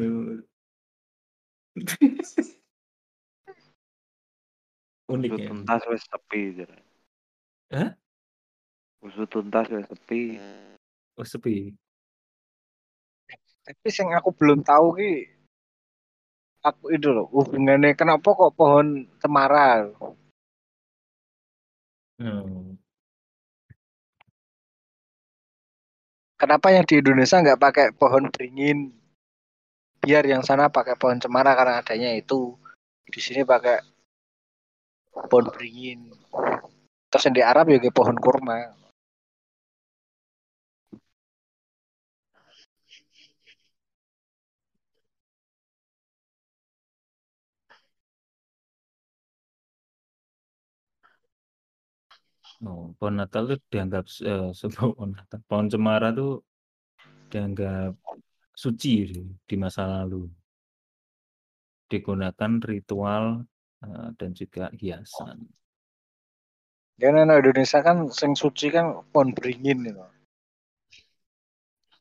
Unik ya. tuntas wes sepi. jare. Hah? Usut tuntas wes sepi. Oh sepi. Tapi yang aku belum tahu ki aku itu loh hubungannya kenapa kok pohon cemara? Hmm. kenapa yang di Indonesia nggak pakai pohon beringin? Biar yang sana pakai pohon cemara karena adanya itu. Di sini pakai pohon beringin. Terus yang di Arab juga pohon kurma Oh, pohon Natal tuh dianggap eh, sebuah pohon Natal. Pohon cemara tuh dianggap suci di, di masa lalu. Digunakan ritual eh, dan juga hiasan. ya nah, Indonesia kan sing suci kan pohon beringin gitu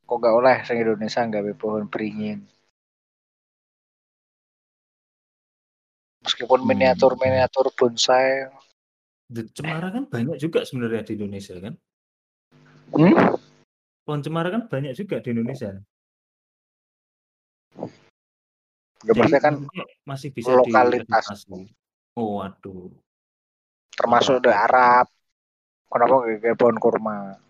kok nggak oleh sing Indonesia nggak pohon beringin meskipun Hmm. miniatur miniatur bonsai Di cemara kan banyak juga sebenarnya di Indonesia kan. hmm? Pohon cemara kan banyak juga di Indonesia. Jadi maksudnya kan masih bisa lokalitas. Oh, waduh. termasuk di Arab kenapa kayak pohon kurma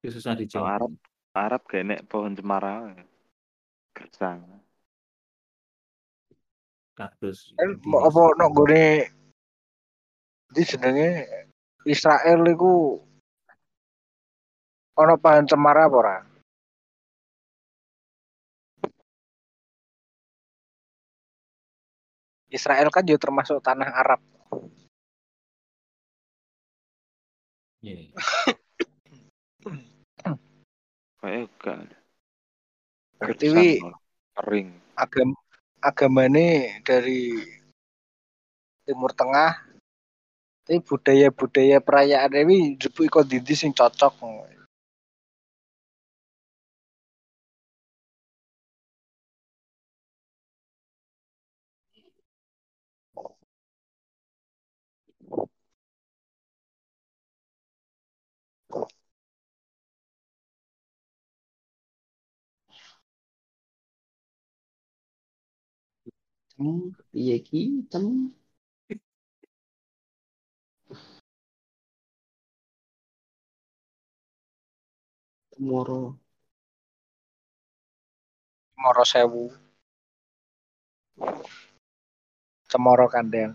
Itu susah dijawab. Arab, kayak nek pohon cemara. Gersang. Kaktus. di- mau apa nok gone di jenenge Israel iku ono pohon cemara apa ora Israel kan juga termasuk tanah Arab Iya. Kayak enggak. Berarti Gersang wi kering. agam agamane dari Timur Tengah tapi budaya-budaya perayaan ini jupu iko didi sing cocok Cem, piye ki? Cem. Tomorrow. Moro Sewu Cemoro Kandang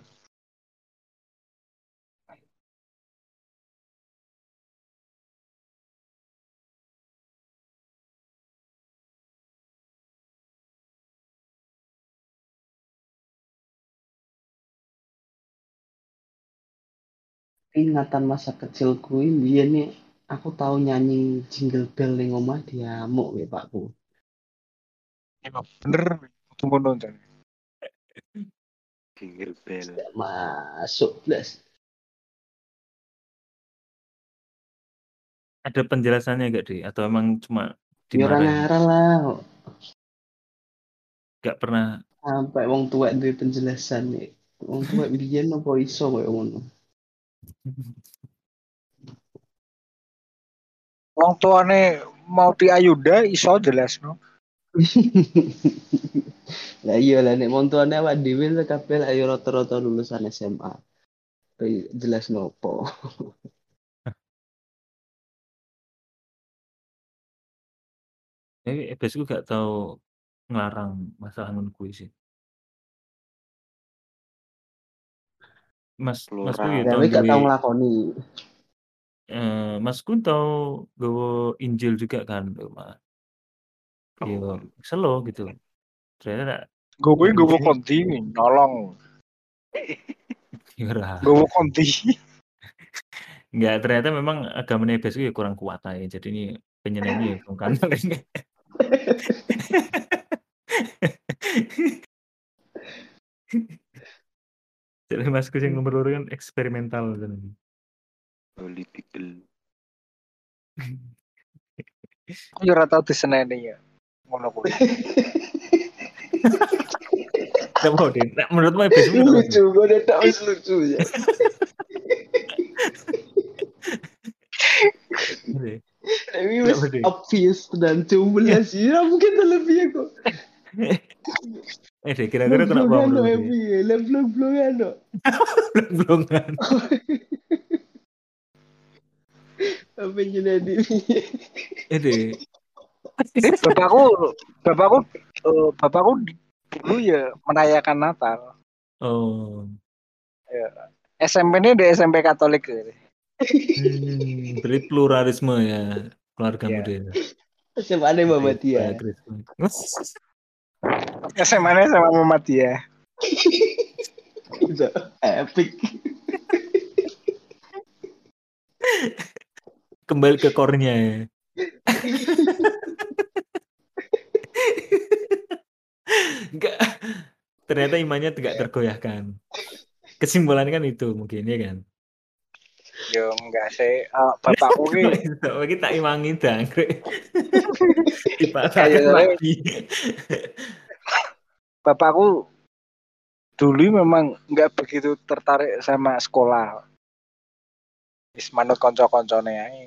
Ingatan masa kecilku ini nih aku tahu nyanyi jingle bell ning omah diamuk ya Pakku. Emang bener tunggu nonton Jingle bell. Masuk blas. Ada penjelasannya gak deh? Atau emang cuma Ya dimarahin? ngarang lah. Gak pernah Sampai wong tua duwe penjelasan nih. Wong tua biyen apa iso koyo ngono. Wong tuane mau diayuda iso jelas no lah iya lah nek wong tuane awak dhewe kabeh ayo rata-rata lulusan SMA. Jelas nopo. Eh, biasanya gue gak tau ngelarang masalah ngono kuwi sih. Mas ya Plural. tau Tapi gak tau duwe nglakoni. eh Masku tau gawa Injil juga kan di rumah. Yo selo gitu. Ternyata gue gue konti nolong ya ora. gue konti Enggak, ternyata memang agamanya Ebes ya kurang kuat aja. Jadi ini penyenangnya ya kantor. Jadi masku yang nomor loro kan eksperimental kan. Political. aku yo ora tau diseneni ya ngono kuwi Enggak mau deh. Nah, menurutmu sih? lucu, gue udah tau wis lucu ya. Iya. Tapi wis Dek? obvious dan cubelas ya mungkin lebih aku. Eh deh, kira-kira Blog-blogan menurut no, dia? Epi. Lah blog-blogan no. Belum-belum Apa yang jadi Eh deh. bapakku bapakku eh, bapakku dulu ya merayakan Natal Oh. SMP ini di SMP Katolik ya. Hmm, berarti pluralisme ya keluarga Iya. muda. SMA ada Mama Tia. SMA nya sama Muhammadiyah Udah epic. Kembali ke core-nya ya. Enggak. Ternyata imannya tidak tergoyahkan. Kesimpulannya kan itu mungkin ya kan. yo enggak sih Eh, bapakku ki Lagi tak imangi Dipatahkan gitu. lagi. Bapakku dulu memang nggak begitu tertarik sama sekolah wis manut konco-koncone ae.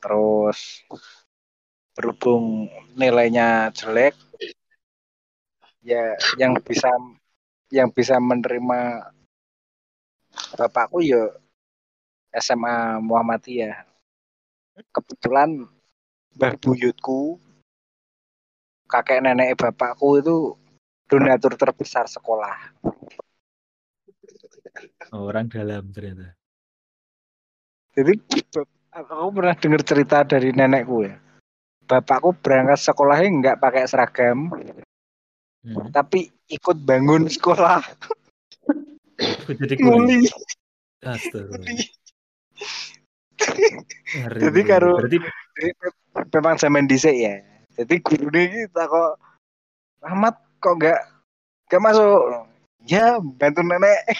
terus berhubung nilainya jelek ya yang bisa yang bisa menerima bapakku ya SMA Muhammadiyah kebetulan mbah buyutku kakek nenek bapakku itu donatur terbesar sekolah orang dalam ternyata. jadi aku pernah dengar cerita dari nenekku ya bapakku berangkat sekolahnya nggak pakai seragam Hmm. tapi ikut bangun sekolah jadi kuli. Jadi karo- berarti memang zaman dhisik ya. Jadi guru ini kita kok Ahmad kok nggak nggak masuk? Ya bantu nenek.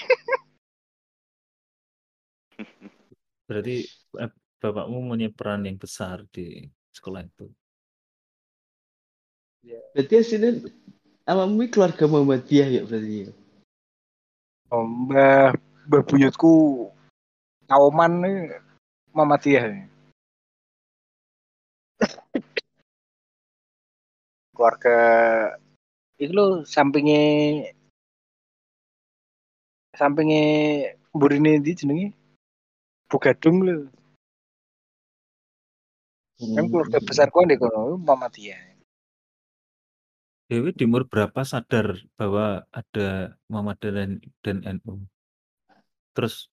berarti eh, bapakmu punya peran yang besar di sekolah itu. Berarti hasilnya awakmu iki keluarga Muhammadiyah ya berarti ya. Oh, mbah mbah buyutku kauman nih Muhammadiyah. nih. Keluarga itu lo sampingnya sampingnya burine di jenenge Bugadung lho. Kan keluarga besarku di kono Muhammadiyah. Dewi di umur berapa sadar bahwa ada Muhammadiyah dan, dan NU? Terus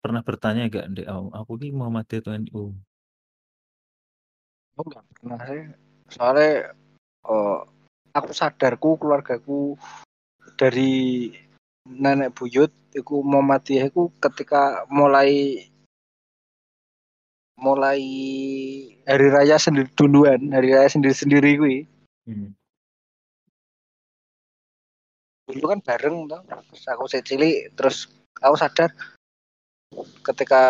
pernah bertanya gak Ndek, "Oh, aku ini Muhammadiyah atau NU? Oh, enggak pernah sih. Soalnya oh, aku sadarku keluargaku dari nenek buyut iku Muhammadiyah iku ketika mulai mulai hari raya sendiri duluan, hari raya sendiri-sendiri kuwi. Hmm. Dulu kan bareng toh. Terus aku cilik terus aku sadar ketika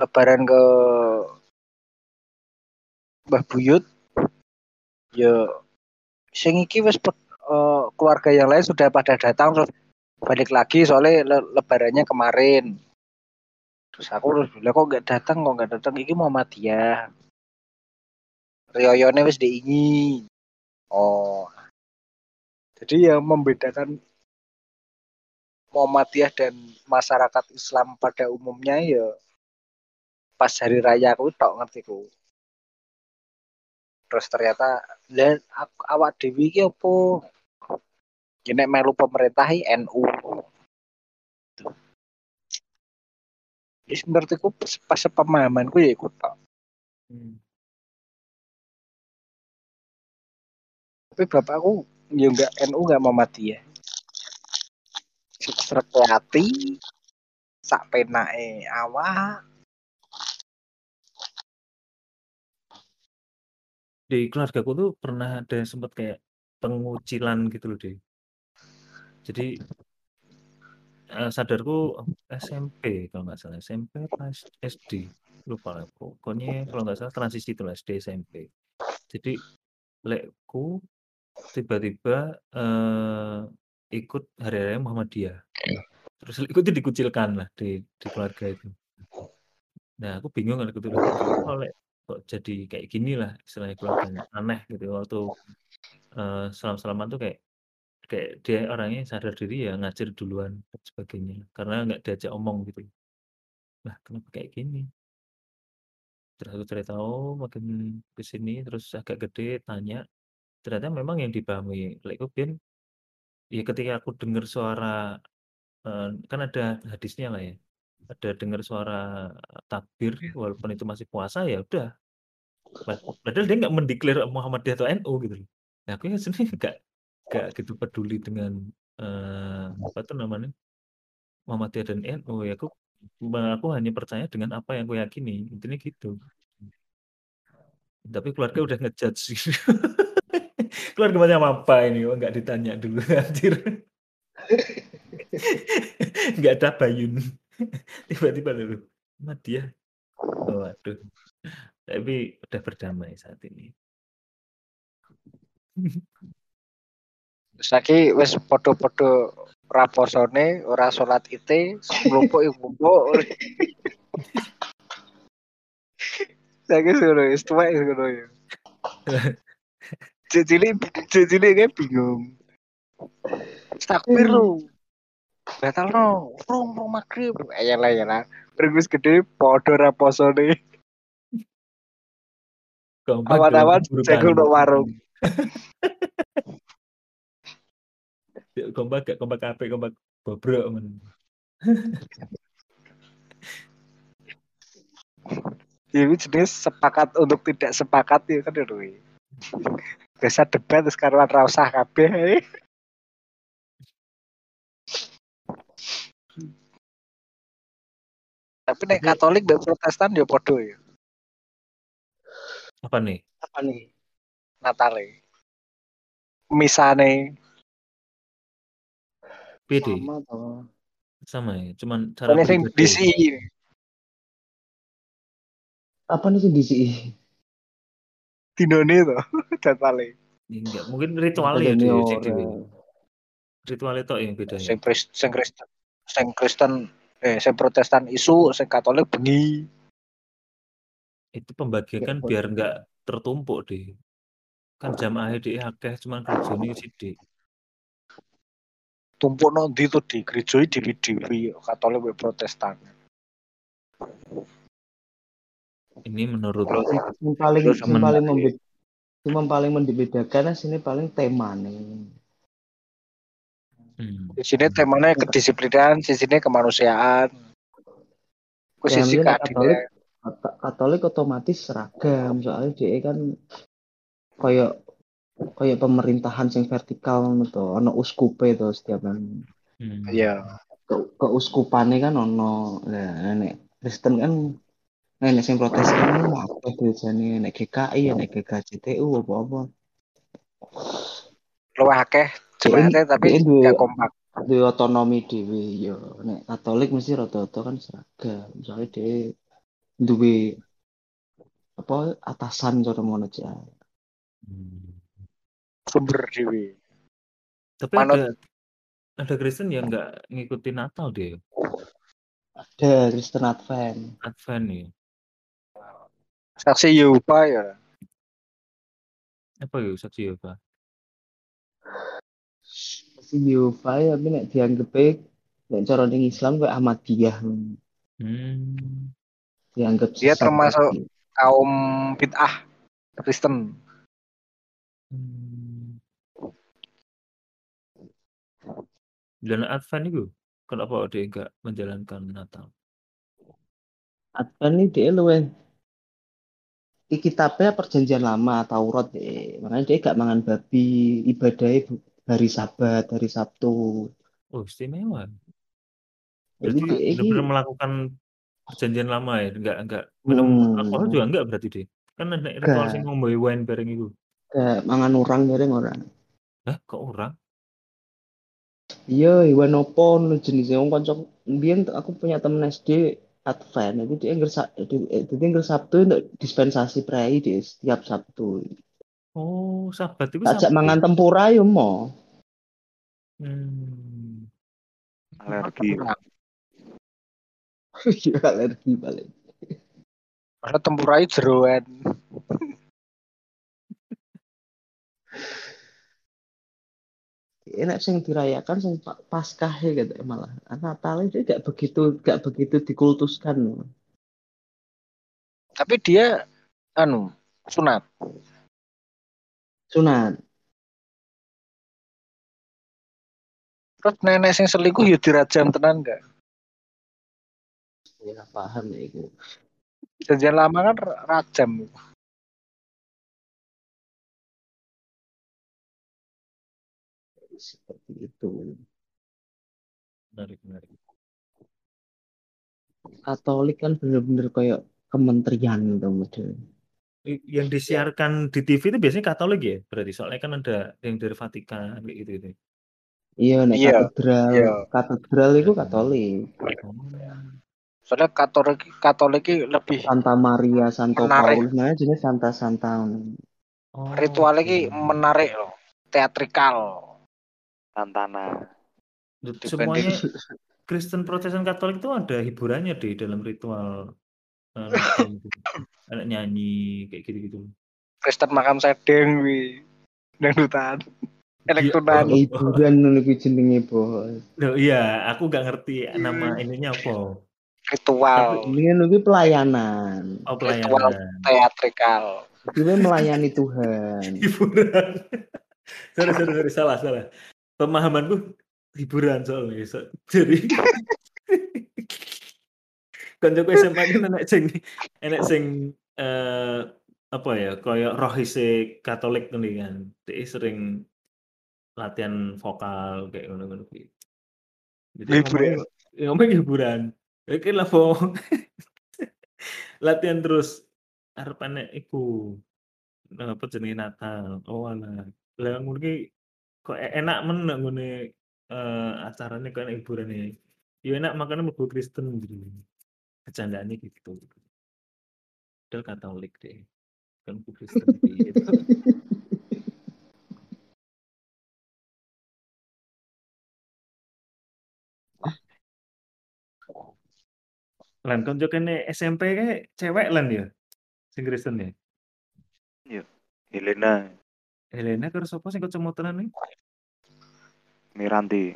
lebaran ke Mbah Buyut ya sing iki wis eh, keluarga yang lain sudah pada datang terus balik lagi soalnya le- lebarannya kemarin. Terus aku terus bilang kok nggak datang? Kok nggak datang? Iki Muhammadiyah. Rioyone wis diingi. Oh. Jadi yang membedakan Muhammadiyah dan masyarakat Islam pada umumnya ya pas hari raya aku tok ngerti ku terus ternyata dan awak dewi iki opo ya nek melu pemerintahi NU Wis menurutku pas pemahamanku ya ikut tok. Hmm. Tapi bapakku ya enggak NU enggak Muhammadiyah. Srek hati sak penake awak Di keluargaku tuh pernah ada sempat kayak pengucilan gitu loh, deh. Jadi eh, sadarku SMP kalau nggak salah, SMP apa SD, lupa lah. Pokoknya kalau nggak salah transisi itu SD SMP. Jadi lekku tiba-tiba eh, ikut hari raya Muhammadiyah. Terus lekku itu dikucilkan lah di di keluarga itu. Nah, aku bingung kan. Kok lek kok jadi kayak gini lah istilahnya keluarganya aneh gitu. Waktu eh, salam-salaman tuh kayak kayak dia orangnya sadar diri ya ngajar duluan dan sebagainya. Karena nggak diajak omong gitu. Lah kenapa kayak gini? Terus aku cerita oh makin ke sini terus agak gede tanya. Ternyata memang yang dipahami lekku Bian ya ketika aku dengar suara eh, kan ada hadisnya lah ya ada dengar suara takbir walaupun itu masih puasa ya udah. Pad- padahal dia nggak mendeklar Muhammadiyah atau NU gitu loh. Nah aku ya sebenarnya nggak nggak gitu peduli dengan eh, apa tuh namanya Muhammadiyah dan NU ya. Aku aku hanya percaya dengan apa yang aku yakini. Intinya gitu. Tapi keluarga udah ngejudge gitu. keluarga macam apa ini kok nggak ditanya dulu anjir. Nggak ada bayun tiba-tiba dulu oh, waduh tapi udah berdamai saat ini lagi wis podo-podo raposone ora salat ite mlumpuk iku mlumpuk. Lagi ngono wis tuwek wis ngono ya. Cilik cilik kayak bingung. Takbir lu. Batal no, rong rong maghrib. Ayolah ayolah. Terus wis gede podo raposone. Kompak Awan-awan cekul no warung. kompak gak kompak apa kompak bobrok men Ya ini jenis sepakat untuk tidak sepakat ya kan itu. Biasa debat terus karuan ra usah kabeh. Tapi nek Katolik dan Protestan ya podo ya. Apa nih? Apa nih? Natale. Misane PD Sama toh. sama ya, cuman cara Ini sing. DCI. Apa nih di sini? Dinone to Natale. Ya, enggak, mungkin deh, ora. sing dhewe. Ritualnya tok yang bedanya. Sing Kristen sing Kristen sing Kristen eh sing Protestan isu, sing Katolik bengi. Itu pembagian kan Ya, biar enggak tertumpuk deh. Kan jamaah di akeh cuman kerjanya sithik. Tumpuk no ndi to di gereja dewi-dewi Katolik be Protestan. Ini menurut Yang paling paling cuma paling membedakan sini paling tema nih. Hmm, Di sini temanya kedisiplinan, di sini kemanusiaan. Sisi keadilan. Katolik Kat- Katolik otomatis seragam soalnya dia kan kayak kayak pemerintahan yang vertikal gitu ono uskupe itu setiap kan hmm. Iya. ke keuskupannya kan ono nah, nek Kristen kan nah, nek sing protestan kan apa biasanya nek GKI ya nek GKJTU apa apa Luwih akeh jemaatnya tapi gak kompak. di otonomi dewi yo nek Katolik mesti rata-rata kan seragam soalnya dia duwe apa atasan cara ngono aja Hmm. Sumber dewi. Tapi Manut- ada ada Kristen yang enggak ngikutin Natal deh, ada Kristen Advent Advent ya. Saksi Yehova ya. Apa ya saksi Yehova? Si Yehova ya tapi nek dianggap nek cara ning Islam kayak Ahmadiyah Hmm. dianggap Dia termasuk- lagi. Kaum bid'ah Kristen. Hmm. Dan Advent itu kenapa dia enggak menjalankan Natal? Advent ini dia luwe di kitabnya perjanjian lama Taurat deh makanya dia gak mangan babi ibadahnya bu- hari Sabat hari Sabtu Oh, istimewa. jadi dia benar-benar melakukan perjanjian lama ya, enggak enggak minum Hmm. alkohol juga enggak berarti deh. Kan ada ritual sing ngombe wine bareng itu. gak mangan orang bareng orang Hah, kok orang? iya hewan opo jenisnya wong kanca mbiyen aku punya temen SD Advent itu dia ngger Sa- di- eh, dia ngger Sabtu untuk dispensasi prei di setiap Sabtu Oh, sabat itu ajak Sabtu. mangan tempura yo mo Hmm. alergi. Iya, alergi paling Karena tempurai jeroan. enak sing dirayakan sing pa- Paskah ya gitu malah Natal itu gak begitu gak begitu dikultuskan Tapi dia anu sunat. Sunat Terus nenek sing selingkuh ya dirajam tenan gak? ya paham ya itu Janjian lama kan ra- rajam. seperti itu Menarik, menarik. Katolik kan bener-bener kayak kementerian gitu model I- Yang disiarkan di TV itu biasanya Katolik ya, berarti soalnya kan ada yang dari Vatikan kayak gitu gitu. iya nek Iya, katedral iya. katedral itu Katolik Oh. Soalnya Katolik Katolik iki lebih Santa Maria Santo Menarik. Paulus nah jenis Santa Santa Oh, ritual iki oke. menarik loh. Teatrikal. Santana. Semuanya Kristen Protestan Katolik itu ada hiburannya di dalam ritual eh, gitu. Ada nyanyi kayak gitu-gitu. Kristen makam sedeng wi. Dangdutan. Iya. Elektronan. hiburan ngono kuwi jenenge bos Loh, iya, aku gak ngerti nama ininya apa. Ritual. ini kuwi pelayanan Oh, Ritual. pelayanan. Teatrikal. Kuwi melayani Tuhan hiburan. sorry, sorry, sorry, salah, salah. Pemahamanku hiburan soalnya. So- jadi kancaku SMA kan enek sing enek sing eh apa ya kayak rohise Katolik nih kan. Dia sering latihan vokal kayak ngono-ngono kuwi. Jadi Hiburan. ngomongnya hiburan. Iki lah po. Latihan terus arepane iku apa jenenge Natal. Oh alah. Lah ngono ki kok e- enak men ngene eh acarane kok enak hiburane. Ya enak makanya mlebu Kristen gitu. Bercandaane gitu. Padahal Katolik deh. Kan piye to. Lan konco kene SMP kae cewek lan ya? Sing Kristen ya? Helena Helena karo sapa sing kecemotenan iki? Miranti.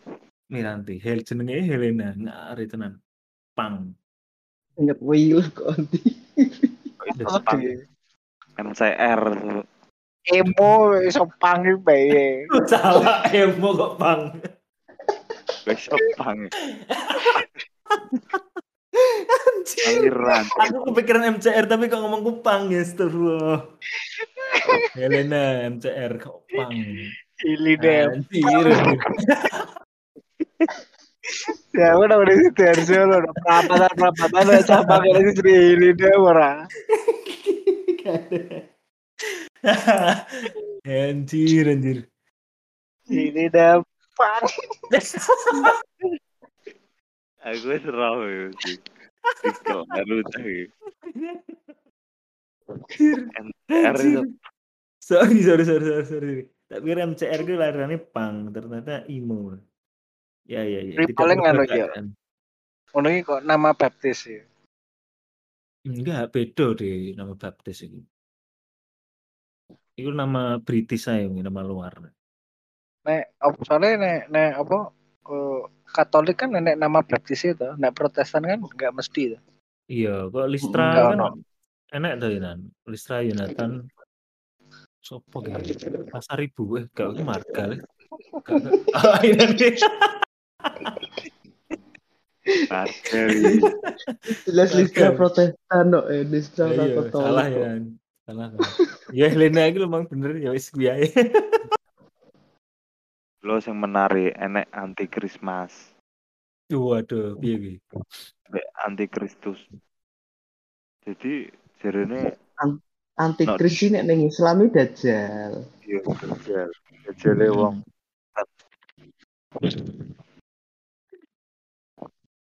Miranti. Hel jenenge Helena, ngari tenan. Pang. Ingat Will kok anti. Pang. MCR. Emo iso panggil bae. Salah emo kok pang. Besok pang. Anjir. Aku kepikiran MCR tapi kok ngomong kupang ya astagfirullah. Helena MCR kok pang. Ini deh. Anjir. Ya udah udah situ lo perapatan perapatan udah sama kayak itu jadi ini deh ora. anjir anjir. Ini deh pan. Aku roh ya sih. Baru tadi. MCR itu Sorry, sorry, sorry, sorry, sorry. Tak kira MCR itu lahirannya pang, ternyata imo. Ya, ya, ya. Ini paling anu, ya. keadaan. Ono iki kok nama baptis ya. Enggak, beda deh nama baptis itu. Itu nama British saya, nama luar. Nek apa soalnya nek nek apa eh, Katolik kan nek nama baptis itu, nek Protestan kan nggak mesti tuh. Iya, kok Listra Enggak kan ono. enak tuh Nan. Listra Yonatan. Sopo gitu. Pasar Ibu, eh, gak itu marga le. Gak, gak. Ah, ini. Jelas. Listra Protestan kok, eh Listra Ya, iya, Katolik. salah ya. Nan. Salah. salah. Ya Helena itu memang bener ya wis kuwi ae. Lo yang menarik enek anti Christmas, Waduh, piye mbek anti Kristus. Jadi jarene Anti Not- Kris nek ning Islam iki dajjal. yo dajal. Dajale wong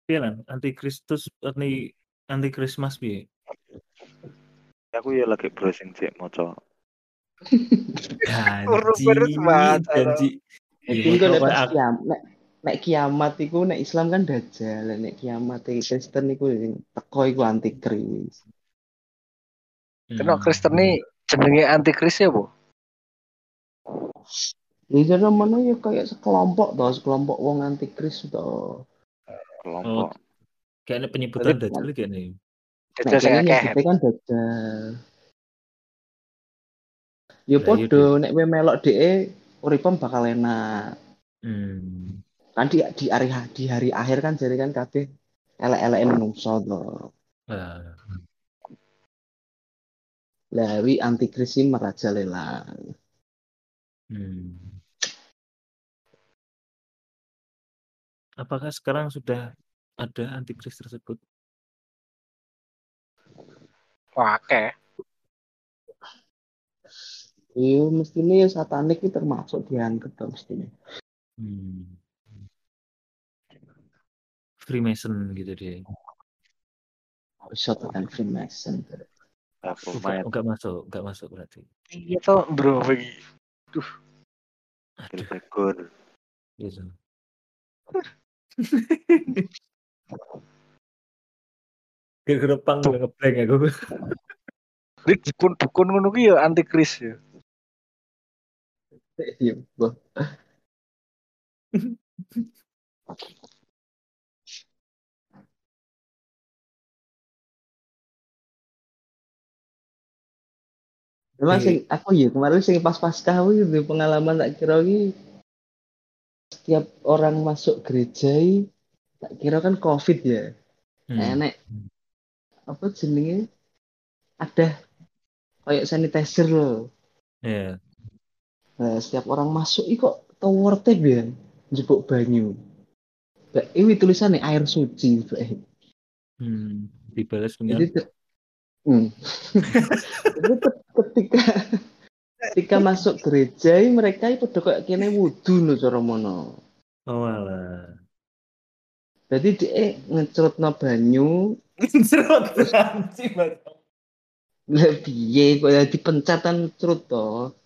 Piye lan? Anti Kristus anti anti Christmas piye? aku ya lagi browsing cek maca. Janji, banget, janji. Jadi Iya, kok nek kiamat nek nek kiamat iku nek Islam kan dajjal, nek kiamat Kristen iku sing teko iku antikris. Kena Hmm. Kristen nih jenenge antikris ya, Bu? Di mana ya kayak sekelompok toh, sekelompok wong antikris toh. Kelompok. Kayaknya penyebutan dajjal kayaknya. Nek Dajjal sing akeh. kan dajjal. Ya iya, podo nek kowe melok dhek uripem bakal enak. Hmm. Kan di di hari di hari akhir kan jadi kan kabeh elek-eleke menungso toh. Ah, Lah wi antikris iki merajalela. hmm. Apakah sekarang sudah ada antikris tersebut? Wah, akeh. Iya, mestinya ya satanik itu termasuk dianggap mestinya. Hmm. Freemason gitu dia. Bisa tekan Freemason. Enggak, enggak masuk, enggak masuk berarti. Iya toh, Bro, bagi. Aduh, Gregor. gitu. Gara-gara pang gue ngeblank aku. Di dukun-dukun ngono ki ya antikris ya. Iya, boh. Memang sing aku ya kemarin sing pas paskah kuwi di pengalaman tak kira iki setiap orang masuk gereja tak kira kan covid ya. Hmm. Enek apa jenenge ada kayak sanitizer loh. Iya. Nah, setiap orang masuk iki kok tower tape ya, jebuk banyu. Ini tulisannya air suci. Hmm, dibalas dengan Jadi hmm. Ketika ketika masuk gereja mereka itu udah kayak kene wudhu no cara mono. oh alah. Jadi dia ngecerutno banyu Serot anjing banget. lah piye kok ya dipencatan cerut to.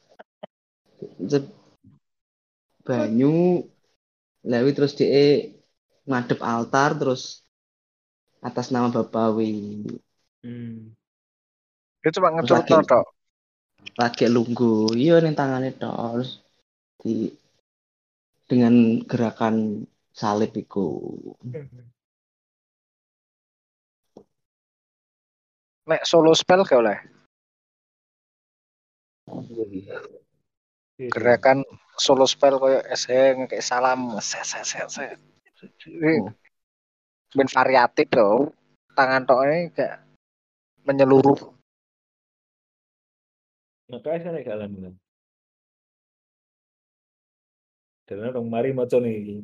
Banyu lawi terus dia ngadep altar terus atas nama Bapawi Hmm. Dia cuma ngecurut Lagi. tok. Lagi lunggu iya ning tangannya terus di dengan gerakan salib iku Nek solo spell gak oleh. Gerakan solo spell koyo SH kayak salam set set set set. Oh. ben variatif loh. Tangan tok ini kayak menyeluruh. Makanya saya tidak alami. Dan ada orang mari moco nih.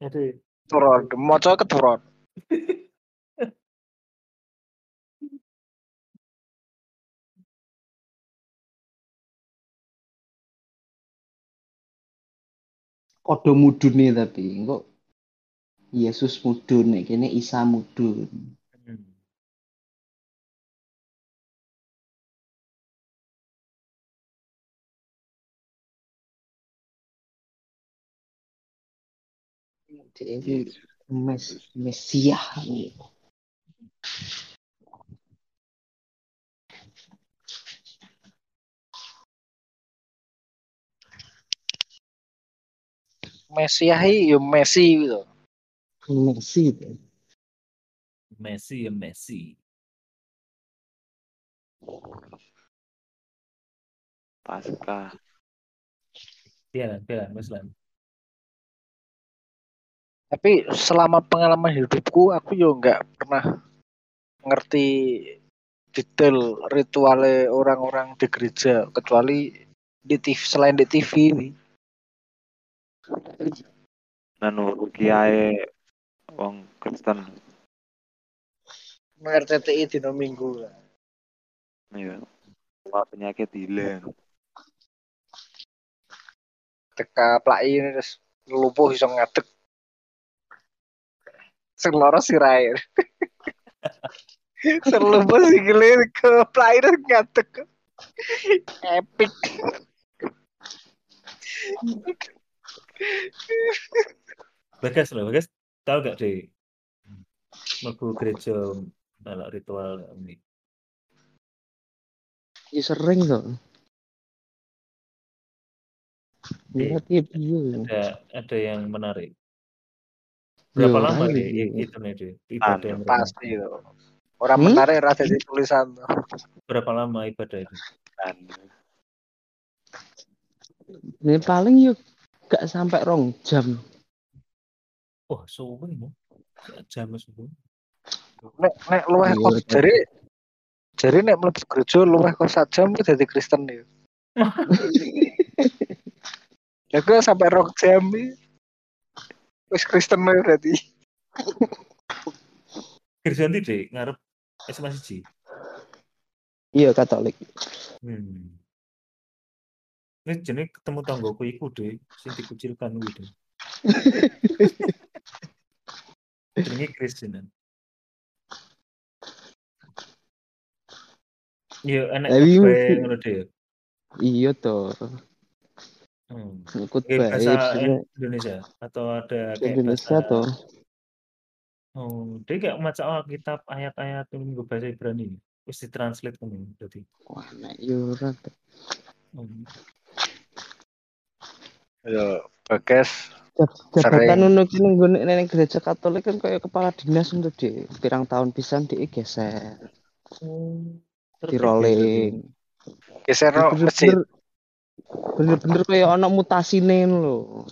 Aduh. Turun, maco ke turun. Kodo mudun tapi, kok Yesus mudun kene Isa mudun. Hmm. dia iki mes Mesiah Mesiah iki yo Messi gitu. Messi itu. Messi ya Messi. Pasca. Iya lah, iya lah, Mas Lan. Tapi selama pengalaman hidupku aku yo nggak pernah ngerti detail ritualnya orang-orang di gereja kecuali di TV selain di TV ini. Nanu kiai wong Kristen. RCTI dino minggu lah. Iya. Penyakit hilang. Teka plai ini terus lumpuh iso ngadeg. Sing loro sirahe. Sing lumpuh sikile ke plai terus ngadeg. Epic. Bagas loh, Bagas. Tahu gak deh? Mlebu gereja ala ritual ini. Ya sering kok. Ada ada yang menarik. Berapa Yo, lama i- itu nih deh ibadah Anu, mereka? Pasti itu. Orang Hmm? menarik rada di tulisan. Berapa lama ibadah itu? Kan. Ini paling yuk gak sampai rong jam. Oh, suwe mau. Jam suwe. Nek nek luweh Iya, kok tapi- jari jari nek mlebu gereja luweh kok sajam ku dadi Kristen ya. Ya gue sampai rong jam iki. Wis Kristen ya berarti. Nanti deh ngarep SMA siji. Iya Katolik. Hmm. Ini jenis ketemu tanggoku iku deh, sing dikucilkan gitu. Jenenge Kristen. Iya, enak Tapi kabeh mesti- ngono deh. Iya toh. Hmm. Ikut baik. bahasa sebenarnya Indonesia atau ada kayak Indonesia bahasa toh. Oh, dia kayak maca Alkitab ayat-ayat yang gue bahasa Ibrani. Terus ditranslate kan berarti. Wah, nek yo ora. Hmm. Ya bagas. Jabatan ngono ki ning nggone ning gereja Katolik kan kayak kepala dinas untuk di pirang tahun pisan dia geser, Oh, di rolling. geser no masjid. Bener-bener kayak ono mutasine lho.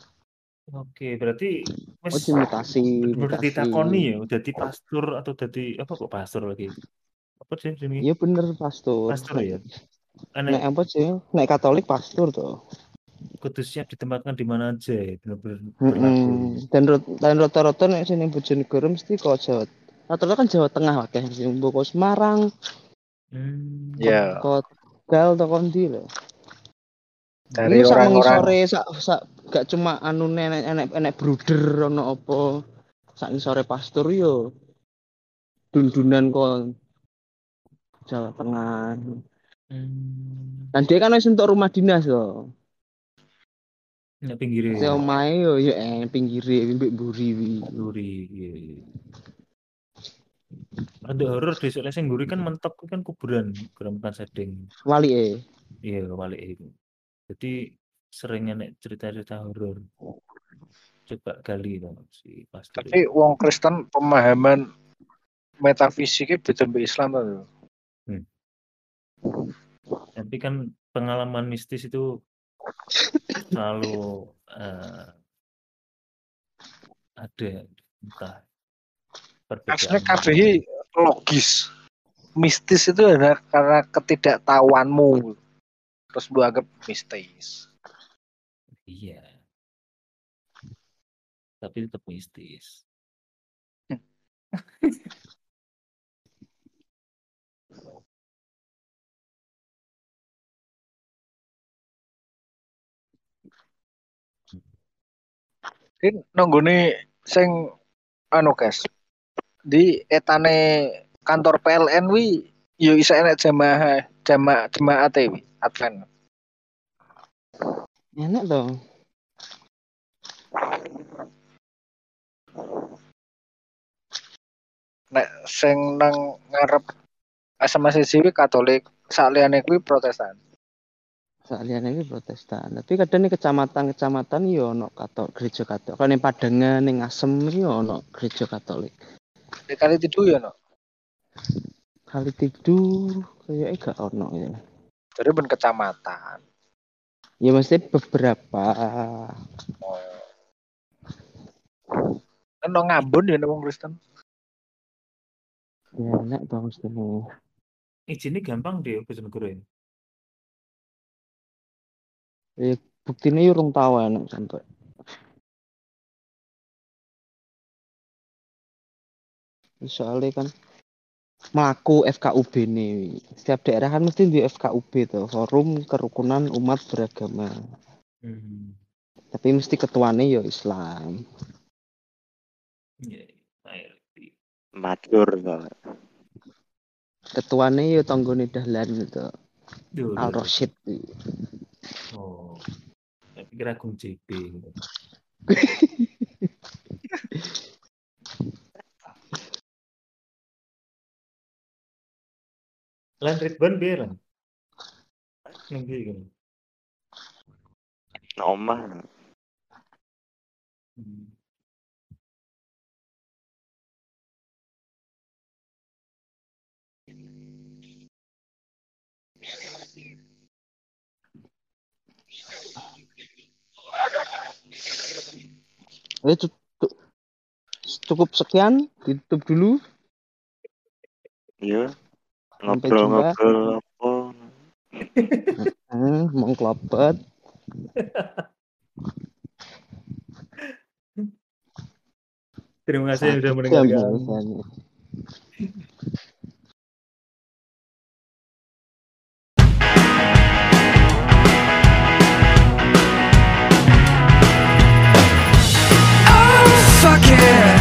Oke, berarti Oh, wis di mutasi, mutasi. ditakoni ya, jadi pastor atau jadi apa kok pastor lagi? Apa sih ini? Iya bener pastor. Pastor ya? Nek Nek apa sih? Nek Katolik pastor tuh. kudu siap ditempatkan di mana aja ya, bener-bener. Dan rot- dan rata-rata nek sini Bojonegoro mesti kok Jawa rata-rata kan Jawa Tengah akeh sing mboko Semarang, Hmm. Ya, kok Tegal to kondi lho. Dari orang-orang mengisore sak sak gak cuma anu enek enek enek bruder ono apa. Sak ngisore pastur yo dundunan kok Jawa Tengah. Hmm. Dan dia kan wis untuk rumah dinas loh. Ya pinggir Si omahe yo yo eh pinggire mbek mburi wi. Guri. Iya. iya. Ada horor di sing guri kan mentok kan kuburan, kuburan bukan setting. Walike. Iya, balik itu. Jadi sering enek cerita-cerita horor. Coba gali dong si pastor. tapi wong Kristen pemahaman metafisiknya beda mbek Islam tuh. Tapi kan pengalaman mistis itu selalu eh, ada entah perbedaan. KBI logis. Mistis itu karena ketidaktahuanmu. Terus lu anggap mistis. Iya. Tapi tetap mistis. Ini nonggone sing anu guys. Di etane kantor PLN wi yo isa enek jamaah jamaah wi Advent. Enak dong. Nek sing nang ngarep SMA wi Katolik, saliyane kuwi Protestan. Saliyane iki Protestan. Tapi kadang nih kecamatan-kecamatan yo ono katok gereja Katolik. Kalau ning Padangan ning Asem yo ono gereja Katolik. Di kali tidu ya no. Kali tidur kayaknya gak ono ya. Ben kecamatan. Ya mesti beberapa. Kan no ngambun ya wong Kristen. Ya enak mesti nih. Izinnya gampang deh Bojonegoro ini. Ya buktinya yo urung tahu enak sampai. Soalnya kan melaku FKUB nih. Setiap daerah kan mesti di FKUB tuh, Forum Kerukunan Umat Beragama. Hmm. Tapi mesti ketuanya yo Islam. Iya, ngerti. Matur soalnya. Ketuanya yo Tonggone Dahlan. Duh, Al. Roshid. Oh. Saya pikir Agung Lan Ridwan biar lah. Nunggu kan. Omah. Hmm. Eh, cu- cu- cukup sekian, ditutup dulu. Iya. Sampai ngobrol-ngobrol apa? Mau Terima kasih sudah mendengarkan. Oh, fucking